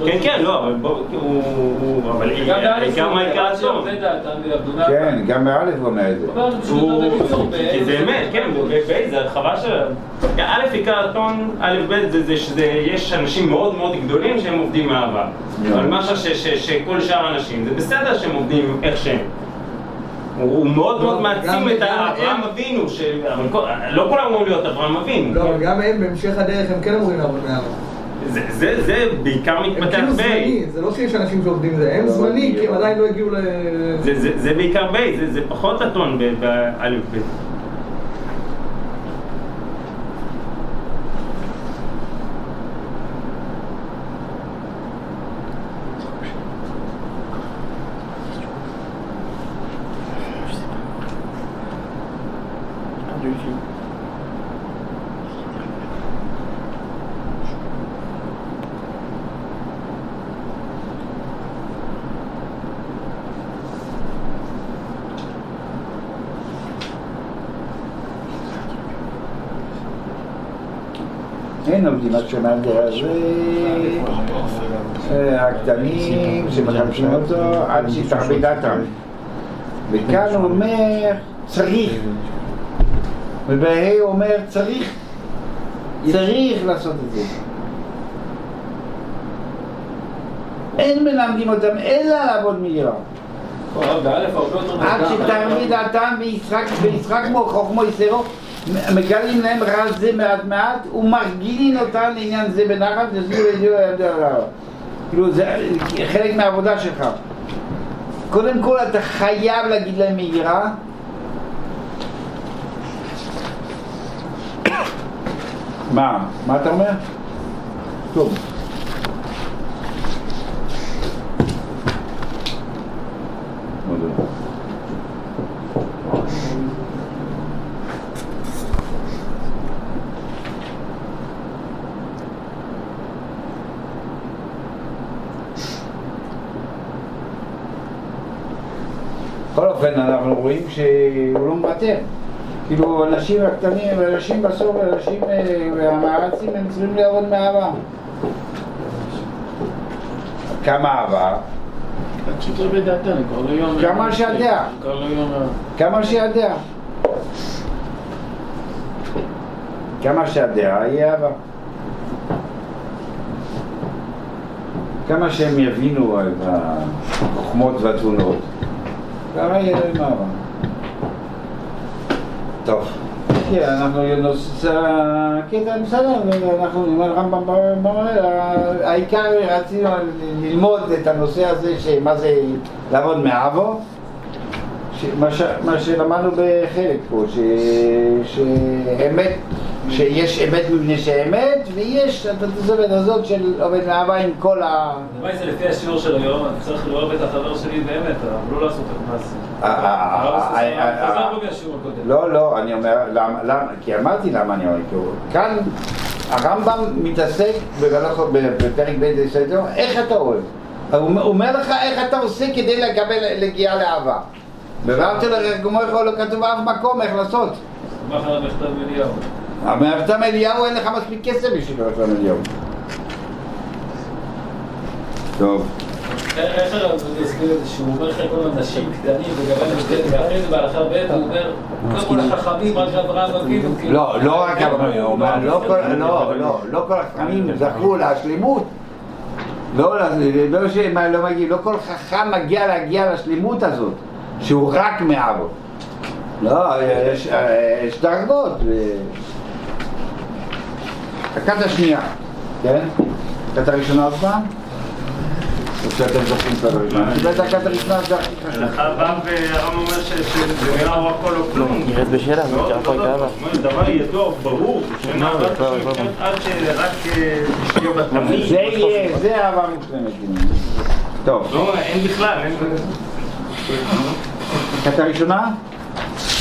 כן, כן, לא, אבל בוא, הוא... אבל גם העיקר מה מעט. כן, גם באלף הוא אומר את זה. כי זה אמת, כן, זה הרחבה של... א', עיקר הטון, א', ב', זה זה שזה, יש אנשים מאוד מאוד גדולים שהם עובדים מאהבה. אבל משהו ש- ש- שכל שאר האנשים, זה בסדר שהם עובדים איך שהם. הוא מאוד מאוד מעצים את אברהם הם- אבינו, ש- אבל כל- לא כולם אמורים להיות אברהם אבינו. לא, אבל גם הם בהמשך הדרך הם כן אמורים לעבוד מאהבה. זה- בעיקר מתפתח כאילו ב... זמני, זה לא שיש אנשים שעובדים זה, הם זמני כי הם עדיין לא הגיעו ל... זה- זה- זה בעיקר ב, זה- זה פחות ב- באלף ב'. אין הזה, אה, הקטנים שמחלקים אותו עד שיתרבה דעתם. וכאן הוא אומר צריך, ובה' הוא אומר צריך, צריך לעשות את זה. אין מלמדים אותם אלא לעבוד יותר עד שתרמי דעתם וישחק, וישחק בו חוכמו יסרו, מגלים להם רע זה מעט מעט ומרגילים אותם לעניין זה בנחת וזו לדיו ידו הרע. כאילו זה חלק מהעבודה שלך. קודם כל אתה חייב להגיד להם מהירה מה? מה אתה אומר? טוב. מודה. בכל אופן אנחנו רואים שהוא לא מוותר. כאילו אנשים הקטנים, אנשים בסוף, אנשים אה, והמערצים הם צריכים לעבוד מאהבה. כמה אהבה? לא. כמה שיודע. לא. כמה שידע. כמה שידע יהיה אהבה. כמה שהם יבינו את החוכמות והתבונות, כמה יהיה להם אהבה. טוב. כן, אנחנו נושא, כן, בסדר, אנחנו עם הרמב"ם במראה, העיקר רצינו ללמוד את הנושא הזה, שמה זה לעבוד מאבו, ש- מה שלמדנו בחלק פה, שאמת, שיש אמת מבנה שאמת, ויש את התוספת הזאת של עובד מאהבה עם כל ה... מה זה לפי השיעור של היום, אני צריך לאהוב את החבר שלי באמת, אבל לא לעשות את המעשה. אה, אה, אה, הקודם. לא, לא, אני אומר, כי אמרתי למה אני אומר, כאן הרמב"ם מתעסק בפרק ב' בסדר, איך אתה אוהב. הוא אומר לך איך אתה עושה כדי לקבל, להגיע לאהבה. בבארת לגמור לא כתוב באף מקום איך לעשות. מה אחר המכתב אליהו? המכתב אליהו אין לך מספיק כסף בשביל מכתב אליהו. טוב. איך הרב הסביר את זה שהוא אומר לך כל אנשים קטנים וגבל הבדל, ואחרי זה בהלכה ב' הוא אומר, לא כל החכמים רק אברהם אבינו. לא, לא רק אברהם, לא כל- לא, לא, לא החכמים זכו להשלמות. לא, לא לא מגיעים, לא כל חכם מגיע להגיע לשלמות הזאת, שהוא רק מאבו. לא, יש, דרגות. הכת השנייה, כן? הכת הראשונה עוד פעם? או שאתם זוכרים את הראשונה? בטח הכת הראשונה זה הכי חשוב. לך בא והרם אומר שזה נראה הוא הכל או כלום. נראית בשאלה, מאוד מכירה פה. גאווה. אומרת, דבר ידוע, ברור, לא, לא, לא. עד שרק אה, תשתהיה בתמיד. זה יהיה, זה אהבה מושלמת. טוב, לא, אין בכלל, אין... הכת הראשונה?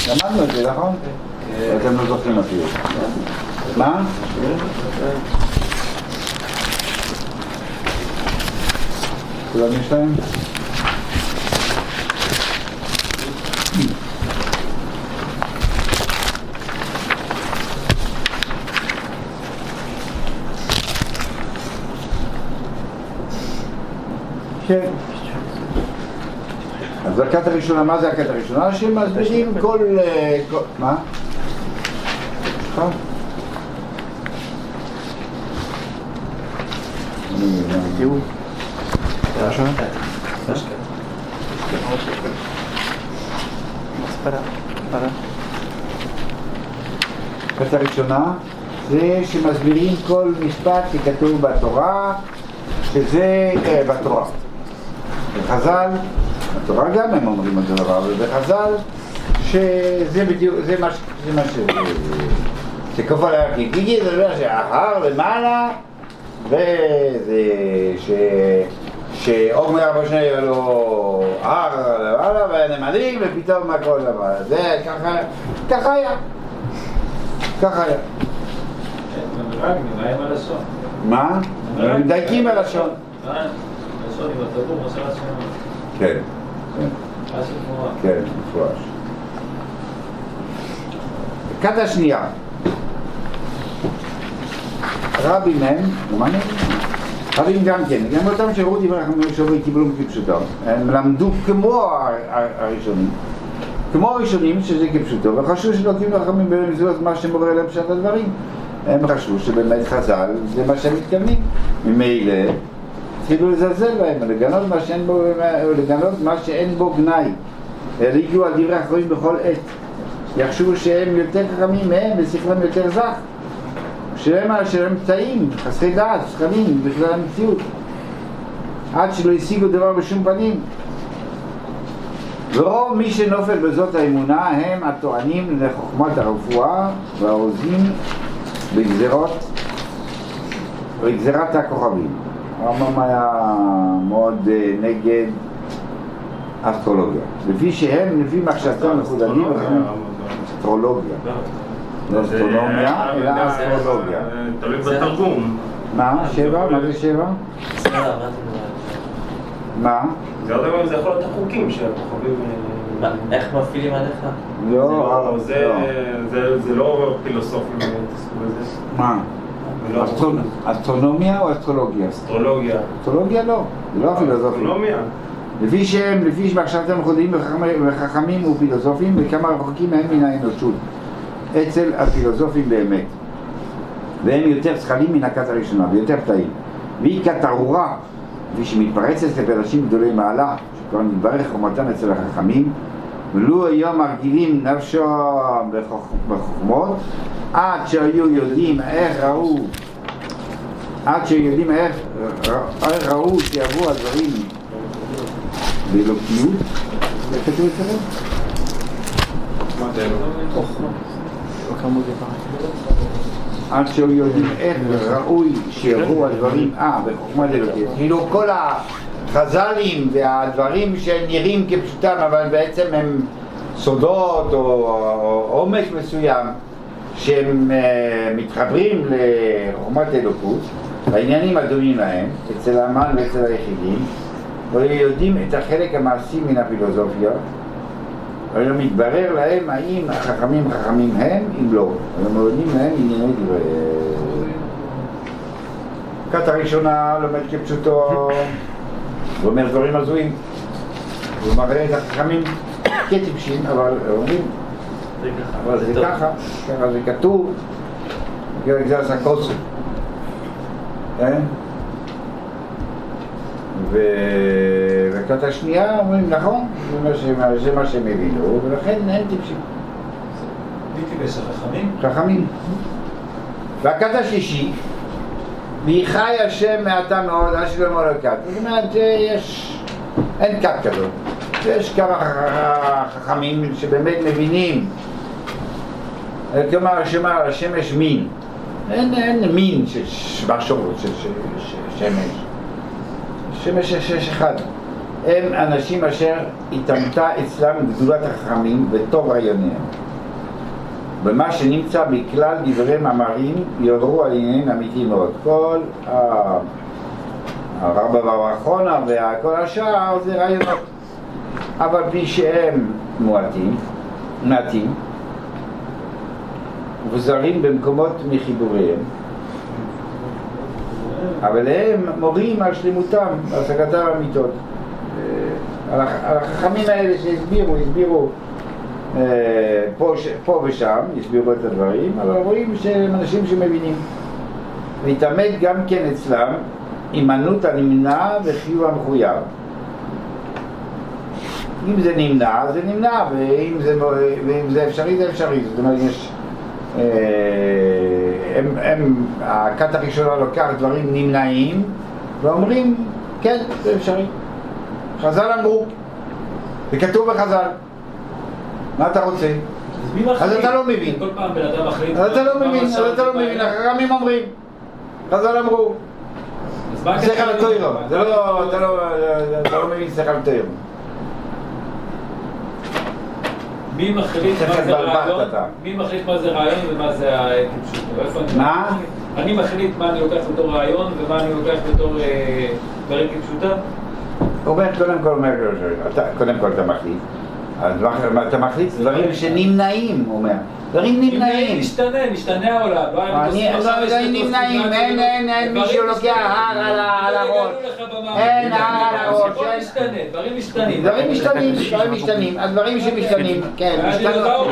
למדנו את זה, נכון? אתם לא זוכרים אפילו. מה? כולם יש להם? כן. אז הכת הראשונה, מה זה הכת הראשונה? שמסבירים כל... אה, מה? תראו. ראשונה? מספרה. הראשונה זה שמסבירים כל משפט שכתוב בתורה, שזה בתורה. בחז"ל, בתורה גם הם אומרים אותו דבר, אבל בחז"ל, שזה בדיוק, זה מה ש... זה מה ש... זה כפו על ההר גיגי, זה אומר שההר למעלה, וזה ש... שעומר אבו שני היה לו הר למעלה והנמלים ופתאום הכל למעלה. זה ככה, ככה היה. ככה היה. נראה. מה? מדייקים בלשון. כן, כן, מפורש. הכת השנייה. רבים הם, מה אני רבים גם כן, גם אותם שראו דברי חכמים שומרי קיבלו כפשוטו. הם למדו כמו הראשונים, כמו הראשונים שזה כפשוטו, וחשבו שלוקים חכמים במסגרת מה שמורה להם פשט הדברים. הם חשבו שבאמת חז"ל זה מה שהם מתכוונים. ממילא התחילו לזלזל בהם, לגנות מה שאין בו, לגנות מה שאין בו גנאי. הליגו על דברי אחרים בכל עת. יחשבו שהם יותר חכמים מהם ושכלם יותר זך. שהם שהם טעים, חסרי דעת, שכלים בכלל המציאות. עד שלא השיגו דבר בשום פנים. ורוב מי שנופל בזאת האמונה הם הטוענים לחוכמת הרפואה והעוזים בגזרות, בגזרת הכוכבים. הרמב"ם היה מאוד אה, נגד אסטרולוגיה. לפי שהם, לפי מחשבתם מחודדים, אסטרולוגיה. לא אסטרונומיה, אלא אסטרולוגיה. אה, תלוי בתרגום. מה? שבע? מה זה שבע? מה? זה הרבה פעמים זה יכול להיות החוקים של הכוכבים. אה, מה, איך מפעילים עליך? לא, לא- זה- לא. זה- זה לא פילוסופים התעסקו בזה. מה? אסטרונ- אסטרונומיה או אסטרולוגיה? אסטרולוגיה. אסטרולוגיה לא, זה לא פילוסופיה. אסטרונומיה. לפי שהם, לפי שמחשבתם ייחודיים וחכמי- וחכמים ופילוסופים, וכמה רחוקים הם מן האנושות, אצל הפילוסופים באמת. והם יותר זכלים מן הכת הראשונה, ויותר פתאים. והיא כת ארורה, כפי שמתפרצת לפרשים גדולי מעלה, שכבר נתברך חומתם אצל החכמים, ולו היום מרגילים נפשו בחוכ- בחוכמות, עד שהיו יודעים איך ראו, עד שהיו יודעים איך איך ראו שיעברו הדברים באלוקיות, זה כתוב? עד שהיו יודעים איך ראוי שיבואו הדברים, אה, בחוכמת אלוקית. כאילו כל החז"לים והדברים שנראים כפשוטם, אבל בעצם הם סודות או, עומק מסוים, שהם אה, מתחברים לחוכמת אלוקות, העניינים הדומים להם, אצל האמן ואצל היחידים, ויודעים את החלק המעשי מן הפילוסופיה, אבל מתברר להם האם החכמים חכמים הם, אם לא. אבל מורידים להם ענייני דברי. כת הראשונה לומד כפשוטו, הוא אומר דברים הזויים. הוא מראה את החכמים כטיפשים, אבל אומרים. אבל זה. ככה, ככה זה כתוב, פרק זה עשה קוסם. כן? וכת השנייה אומרים נכון, זה מה שהם- הבינו, ולכן הם טיפשים, מי טיפש החכמים? חכמים. והכת השלישי, והיא חי השם מעתה מאוד, עד שלא אמר לו כת. זאת אומרת, יש, אין כת כזאת. יש כמה חכמים שבאמת מבינים. כלומר, שאומר, השמש מין. אין, אין מין של ש- בשור של שמש. שמש יש אחד. הם אנשים אשר התעמתה אצלם גדולת החכמים וטוב רעיוניהם. במה שנמצא בכלל דברי מאמרים יורו על עניינים אמיתיים מאוד. כל הרב והאחרונה וכל השאר זה רעיונות. אבל בלי שהם מועטים, מעטים, וזרים במקומות מחיבוריהם, אבל הם מורים על שלמותם, על השגתם האמיתות. על הח- על החכמים האלה שהסבירו, הסבירו אה, פה, פה ושם, הסבירו את הדברים, אבל רואים שהם אנשים שמבינים. והתעמד גם כן אצלם הימנעות הנמנע וחיוב המחויב. אם זה נמנע, זה נמנע, ואם זה, ואם זה אפשרי, זה אפשרי. זאת אומרת, יש... אה, הם, הם, הכת הראשונה לוקח דברים נמנעים ואומרים, כן, זה אפשרי. חז"ל אמרו, זה כתוב בחז"ל. מה אתה רוצה? אז אתה לא מבין. אז אתה לא מבין, אז אתה לא מבין? החכמים אומרים. חז"ל אמרו, שכל? התוירו, זה לא, אתה לא, אתה לא מבין שכל התוירו. מי מחליט מה זה רעיון? מי מחליט מה זה רעיון ומה זה אני- מה? אני מחליט מה אני לוקח בתור רעיון ומה אני לוקח בתור אה, דברים כפשוטם? הוא אומר, קודם כל, אומר, קודם כל אתה מחליט. אז מה- אתה מחליט דברים שנמנעים, הוא אומר. דברים נמנעים נמנעים. משתנה, משתנה העולם. לא אני לא עכשיו יודע, אם נמנעים, אין, אין, אין דברים מישהו לוקח משתנים. הר על לא הראש. אין הר על הראש, דברים משתנים. דברים משתנים, דברים משתנים, הדברים שמשתנים, כן, השתנו, לא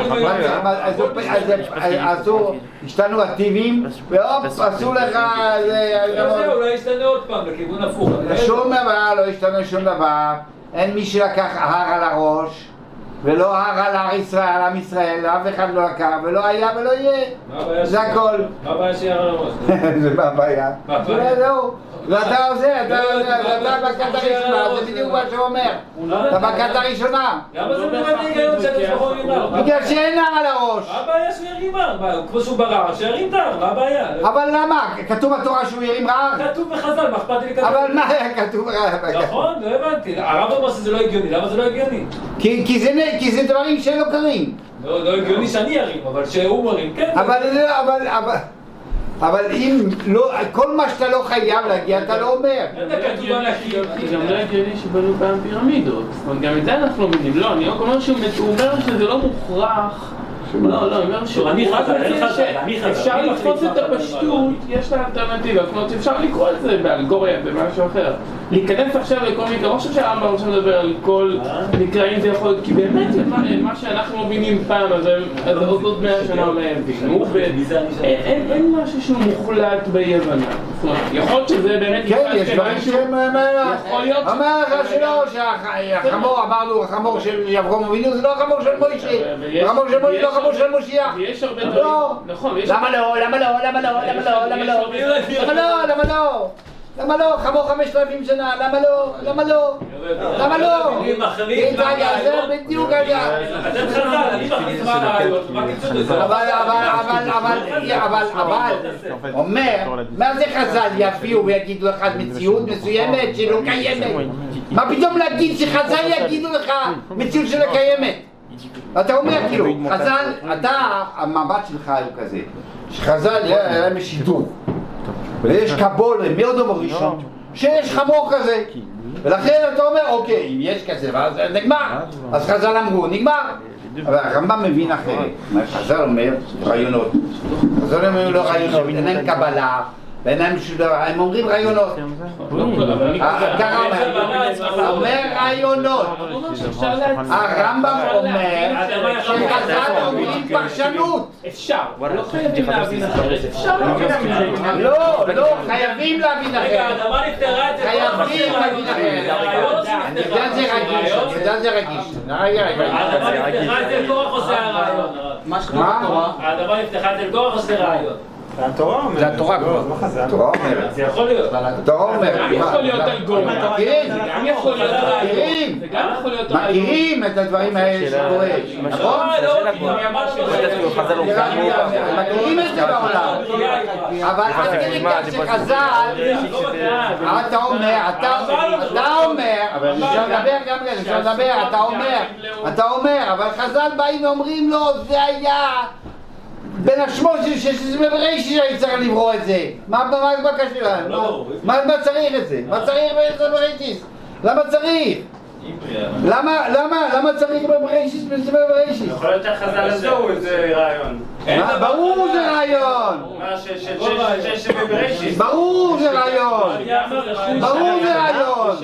השתנו הטיבים, והופ, עשו לך, זה, זהו, אולי ישתנה עוד פעם לכיוון הפוך. לא. שום דבר, לא השתנה שום דבר, אין מי שלקח הר על הראש, ולא הר על הר ישראל, על עם ישראל, אף אחד לא לקח, ולא היה ולא יהיה, זה? הכל. מה הבעיה שיהיה על הראש? זה? מה הבעיה? זהו, ואתה עושה, אתה לא, מה שיהיה על הראשונה, הראש, זה בדיוק זה- מה שהוא אומר, אתה בכת הראשונה, למה זה באמת היגיון שאני יכול להימר? בגלל שאין הר על הראש. מה הבעיה שהוא ירים הר? כמו שהוא ברר, שירים את ההר, מה הבעיה? אבל למה? כתוב בתורה שהוא ירים רעב? כתוב בחז"ל, מה אכפת לי לכתוב? אבל מה היה כתוב? נכון, לא הבנתי. הרב אומר שזה לא הגיוני, למה זה לא הגיוני? כי כי זה זה דברים שלא קרים. לא לא הגיוני שאני ארים, אבל שהוא מרים, כן. אבל זה- אבל אם לא, כל מה שאתה לא חייב להגיע אתה לא אומר. זה גם לא הגיוני שבנו פעם פירמידות. גם את זה אנחנו לא מבינים. לא, אני רק אומר שהוא הוא אומר שזה לא מוכרח. לא, לא, אני אומר שהוא אני רק חז"ל, אין מציע שאפשר לתפוס את מה חז"ל הפשטות. יש לה אלטרנטיבה. זאת אומרת, אפשר לקרוא את זה באלגוריה, במשהו אחר. להיכנס עכשיו לכל מקרה, לא חושב שהרמב"ם עכשיו מדבר על כל מקרה, אם זה יכול להיות, כי באמת, מה- מה שאנחנו מבינים פעם, אז אז עוד עוד מאה שנה אולי הם הבינו. ו- אין- משהו שהוא מוחלט באי הבנה. זאת אומרת, יכול להיות שזה באמת... כן, יש דברים שהם... יכול להיות ש- אומר לך שלא, שהחמור, אמרנו, החמור של אברהם אבינו זה לא החמור של מוישה. ויש- החמור של מוישה לא החמור של מושיח. ויש הרבה לא. דברים, נכון, ויש למה לא? למה לא? למה לא? למה לא? למה לא? למה לא? למה לא? למה לא? חמור חמשת אלפים שנה, למה לא? למה לא? למה לא? מה זה. בדיוק היה. אתם חז"ל, אני מחליט מה הרעיון? אבל, אבל, אבל, אבל, אבל, אבל, אומר, מה זה חז"ל יביאו ויגידו לך על מציאות מסוימת שלא קיימת? מה פתאום להגיד שחז"ל יגידו לך מציאות שלא קיימת? אתה אומר כאילו, חז"ל, אתה, המבט שלך הוא כזה, שחז"ל היה להם שידור, ויש קבולה מאודום הראשון, שיש חמור כזה, ולכן אתה אומר, אוקיי, אם יש כזה, ואז נגמר, אז חז"ל אמרו, נגמר. אבל הרמב"ם מבין אחרת, מה שחז"ל אומר, רעיונות. חז"ל אומר לא רעיונות, אין להם קבלה, בעיניים של דבר, הם אומרים רעיונות. לא אה, ככה אומר, אומר רעיונות. הרמב"ם אומר אפשר שחז"ל. אומרים פרשנות. אפשר, לא חייבים להבין אחרת, אפשר להבין אחרת. לא, לא, חייבים להבין רגע, אחרת. חייבים להבין אחרת. שנפטרה? זה רגיש, אני יודע זה רגיש. רגע, רגע. האדמה נפתחה אצל קורח או זה הרעיון? מה? האדמה נפתחה אצל קורח או זה רעיון? התורה אומרת. זה התורה כבר. התורה אומרת. זה יכול להיות. התורה אומרת. גם יכול להיות אלגוריה. מכירים? זה גם יכול להיות רעיון. מכירים? זה גם יכול להיות רעיון. מכירים את הדברים האלה שקורה, נכון? לא, כי אני אמרתי מכירים את זה בעולם. אבל עד כדי כך שחז"ל, אתה אומר, אתה אתה אומר, אפשר לדבר גם כן, אפשר לדבר, אתה אומר, אתה אומר, אבל חז"ל באים ואומרים לו, זה היה בין השמושי שיש בבראשית שהיית צריך לברוא את זה. מה מה קשור להם? לא, מה מה צריך את זה? מה צריך בבראשית? למה צריך? למה, למה, למה צריך בבראשית וזה בבראשית? יכול להיות שהחז"ל עשו איזה רעיון. מה, ברור זה רעיון! מה ש- ש- ש- ש- ש- שבבראשית. ברור זה רעיון! ברור זה רעיון!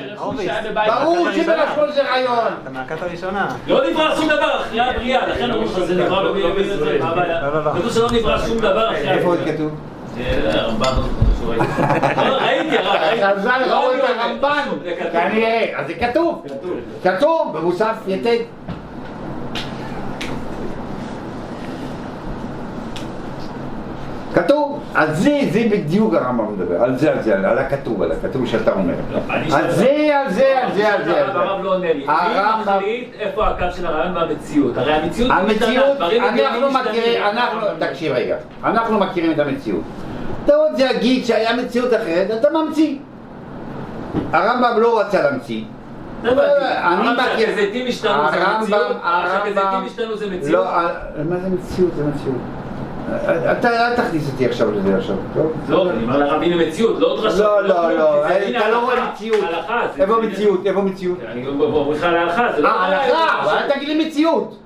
ברור שבלשון זה רעיון! לא נברא שום דבר אחרי הבריאה, לכן אומרים לך זה נברא במילים זה, מה הבעיה? כתוב שלא נברא שום דבר אחרי איפה עוד הבריאה. כתוב? אה, הרמב"ן, לא ראיתי. לא. חז"ל ראו את לא, הרמב"ן! כנראה, אז זה כתוב! כתוב במוסף יתד. כתוב, על זה, זה בדיוק הרמב"ם מדבר, על זה, על זה, על הכתוב, על הכתוב שאתה אומר. אני על זה, על זה, על זה, על זה. הרב לא עונה לי. מי הרמב"ם- מחליט איפה הקו של הרעיון והמציאות? הרי המציאות המציאות, דברים אנחנו מכירים. אנחנו, תקשיב רגע, אנחנו מכירים את המציאות. אתה רוצה להגיד שהיה מציאות אחרת, אתה ממציא. הרמב"ם לא רצה להמציא. זה. אני מכיר. שהזיתים השתנו זה הרמב"ם- מציאות? הרמב"ם- שהזיתים השתנו זה מציאות? לא, אה, מה זה מציאות? זה מציאות. אתה אל תכניס אותי עכשיו לזה עכשיו, טוב? לא, אני אומר לך, הנה מציאות, לא דרשות. לא, לא, לא, זה הנה אתה לא הלכה, רואה מציאות. הלכה, זה- איפה זה- מציאות? איפה מציאות? אני על ההלכה, זה לא... אה, הלכה, אבל אל תגיד לי מציאות.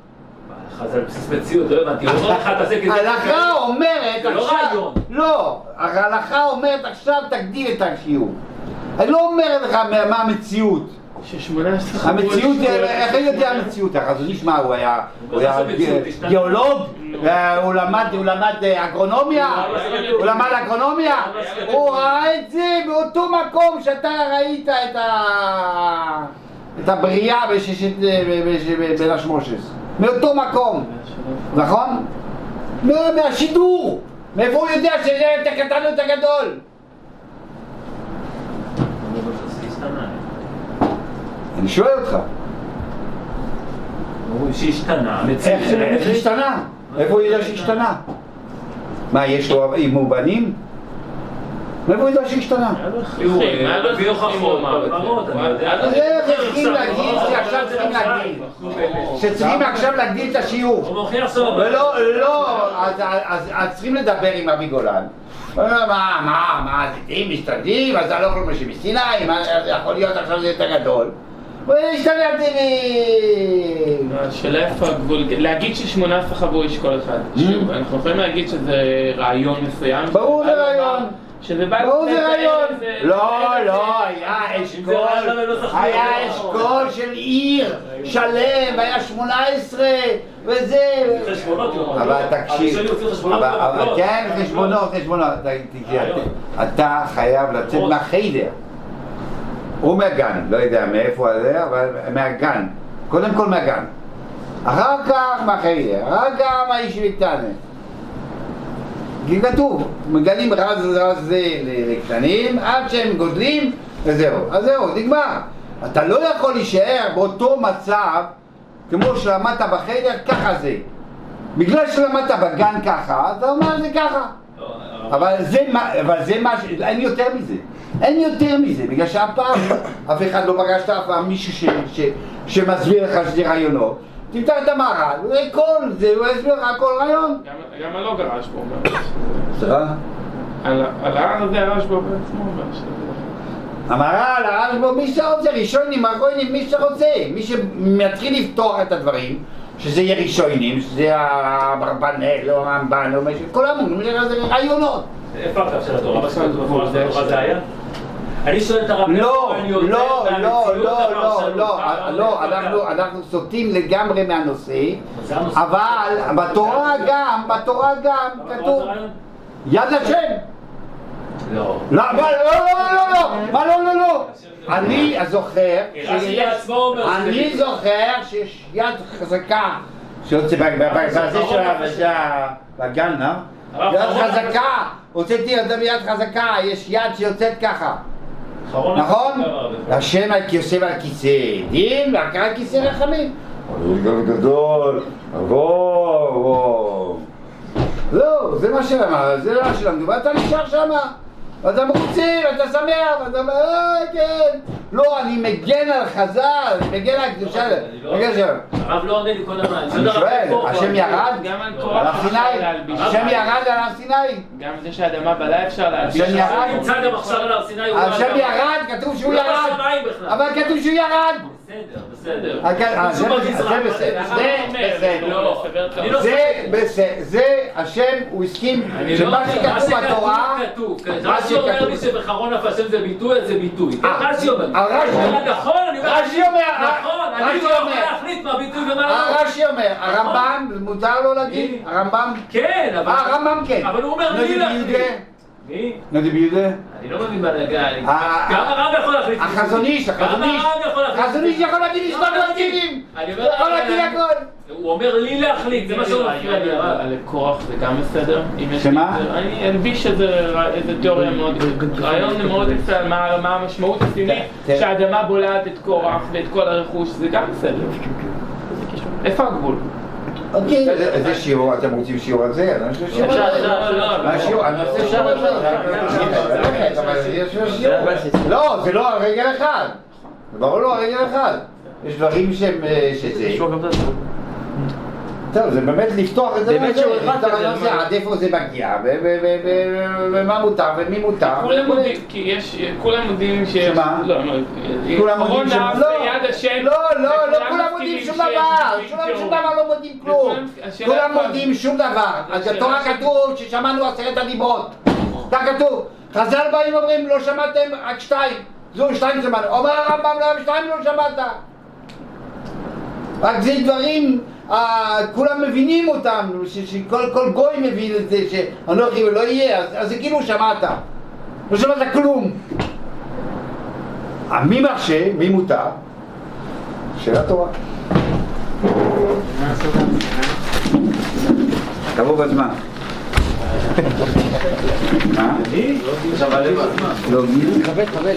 ההלכה זה על בסיס מציאות, לא הבנתי. הוא אומר לך, תעשה כזה... אומרת זה לא עכשיו, רעיון. לא, ההלכה אומרת עכשיו תגדיל את השיעור. אני לא אומרת לך מה המציאות. ש-18 המציאות, איך אני יודע המציאות? החזון איש מה, הוא היה. גיאולוג? אה, הוא למד הוא למד אה, אגרונומיה? הוא למד אגרונומיה? הוא ראה את זה באותו מקום שאתה ראית את הבריאה בין השמושס. מאותו מקום, נכון? מה- מהשידור! מאיפה הוא יודע שזה את הקטן או את הגדול? אני שואל אותך. אומרים שהשתנה, המציאות איך שלהם. איך השתנה? איפה הוא יודע שהשתנה? מה, יש לו, אם הוא בנים? מאיפה הוא יודע שהשתנה? הוא מביא הוכחות. אז איך צריכים להגיד שעכשיו צריכים להגדיל? שצריכים עכשיו להגדיל את השיעור. ולא, לא, אז- צריכים לדבר עם אבי גולן. מה, מה, מה, זיתים משתלטים, אז לא מסיני, מה זה יכול להיות עכשיו זה יותר גדול? השתנה טבעי. השאלה איפה הגבול, להגיד ש-18 חוו איש כל אחד, שוב, אנחנו יכולים להגיד שזה רעיון מסוים, ברור זה רעיון. בא ברור זה רעיון. לא, לא, היה אשכול, לא. היה אשכול של עיר שלם, היה 18 וזה. חשבונות יום. אבל תקשיב, אבל- אבל במקלות. כן, חשבונות, חשבונות, אתה חייב לצאת. מהחיידר. הוא מהגן, לא יודע מאיפה זה, אבל מהגן. קודם כל מהגן. אחר כך מהחיידר, אחר כך מהישיבתנה. כי כתוב, מגלים רז רז זה לקטנים עד שהם גודלים וזהו. אז זהו, נגמר. אתה לא יכול להישאר באותו מצב כמו שלמדת בחדר, ככה זה. בגלל שלמדת בגן ככה, אתה אומר זה ככה. לא, אבל זה מה, אבל זה מה. אין יותר מזה. אין יותר מזה, בגלל שאף פעם, אף אחד לא פגשת אף פעם מישהו ש, ש, שמסביר לך שזה רעיונות. תפתח את המהר"ל, הוא יראה כל זה, הוא יסביר לך כל רעיון. גם- גם הלא גרש בו, אומר. בסדר? על על ההר הזה הרש בו בעצמו, המהר"ל, הרשב"א, מי שרוצה, ראשונים, אחרונים, מי שרוצה, מי שמתחיל לפתוח את הדברים, שזה יהיה ראשונים, שזה האברבנאל או הרמב"ן או משהו, כולם אומרים זה רעיונות. איפה הקו של התורה? בתורה זה היה? אני שואל את הרב, לא, לא, לא, לא, לא? לא, לא, איפה אנחנו- סוטים לגמרי מהנושא. אבל בתורה גם, בתורה גם כתוב? יד השם. לא. לא, לא, לא, לא, לא, מה לא, לא, לא. אני זוכר, רש"י שיש- בעצמו אומר שזה אני. זוכר שיש יד חזקה בזה של בגן, אה? הרב יד חזקה, הוצאתי יד חזקה, יש יד שיוצאת ככה, נכון? השם על- יושב על כיסא דין ועל כיסא רחמים. גדול, וואו, לא, זה מה שאמר, זה מה שלמדו, ואתה נשאר שמה. ואתה מרוצה, ואתה שמח, ואתה אומר, אה, כן. לא, אני מגן על חז"ל, אני מגן על קדושה. אני לא- מגן שם. הרב לא עונה לי כל הזמן. אני שואל, השם ירד? על הר סיני? השם ירד על הר סיני? גם זה שהאדמה בלעה אפשר להלביש. השם ירד? השם לא- ירד, כתוב שהוא הוא לא ירד. אבל כתוב שהוא ירד. בסדר, בסדר. אה, כן, אה, זה הוא בסדר. זה בסדר. לא, לא. בסדר, זה השם, הוא הסכים לא שמה שכתוב בתורה, מה רש"י אומר לי. שבחרון אף השם זה ביטוי, אז זה ביטוי. רש"י אומר. אה, רש"י. אומר, נכון, אני אומר, רש"י אומר, נכון, אני רש"י לא יכול. להחליט מה ביטוי ומה לא. הרש"י אומר, הרמב"ם, מותר לו להגיד, הרמב"ם, כן, אבל... הרמב"ם כן. אבל הוא אומר לי להחליט. מי? נביא ביהודה. אני לא מבין בהנהגה, אני- אה, גם הרב יכול להחליט. החזון איש, החזון איש. החזון איש יכול להגיד לא מספר יכול להגיד. הכל. הוא אומר לי להחליט, זה מה שהוא מפריע לי. על קורח זה גם בסדר? שמה? אני אלביש איזה תיאוריה מאוד, רעיון מאוד יפה על מה מה המשמעות הסמלית כן. שהאדמה בולעת את קורח ואת כל הרכוש, זה גם בסדר. איפה הגבול? אוקיי, זה- זה שיעור, אתם רוצים שיעור על זה? שיעור על זה. לא, לא, עושה שיעור על זה. יש שיעור. לא, זה לא על רגל אחד. זה ברור לא על רגל אחד. יש דברים שהם... אה, שזה... טוב, זה באמת לפתוח את זה באמת שיעור אחד כזה, מה? עד איפה זה מגיע, ומה מותר ומי מותר. כולם יודעים, כי יש, כולם יודעים שיש... שמה? לא, לא, כולם אחרון מודים שם, לאף לא, לא, לא, לא כולם מסכימים מודים שום דבר, כולם שום. דבר לא מודים כלום, כולם מודים שום דבר, אז בתורה ש- כתוב ששמענו עשרת הדיברות, כך כתוב, חז"ל באים ואומרים לא שמעתם רק שתיים, זו שתיים שמענו, אומר הרמב"ם לא שתיים לא שמעת, רק זה דברים, אה, כולם מבינים אותם, ש- שכל כל גוי מבין את זה, שאנוכי ולא יהיה, אז, אז זה כאילו שמעת, לא שמעת כלום. אה, מי מרשה, מי מותר? שאלה טובה. תבוא בזמן. מה? לא, מי? כבד, כבד.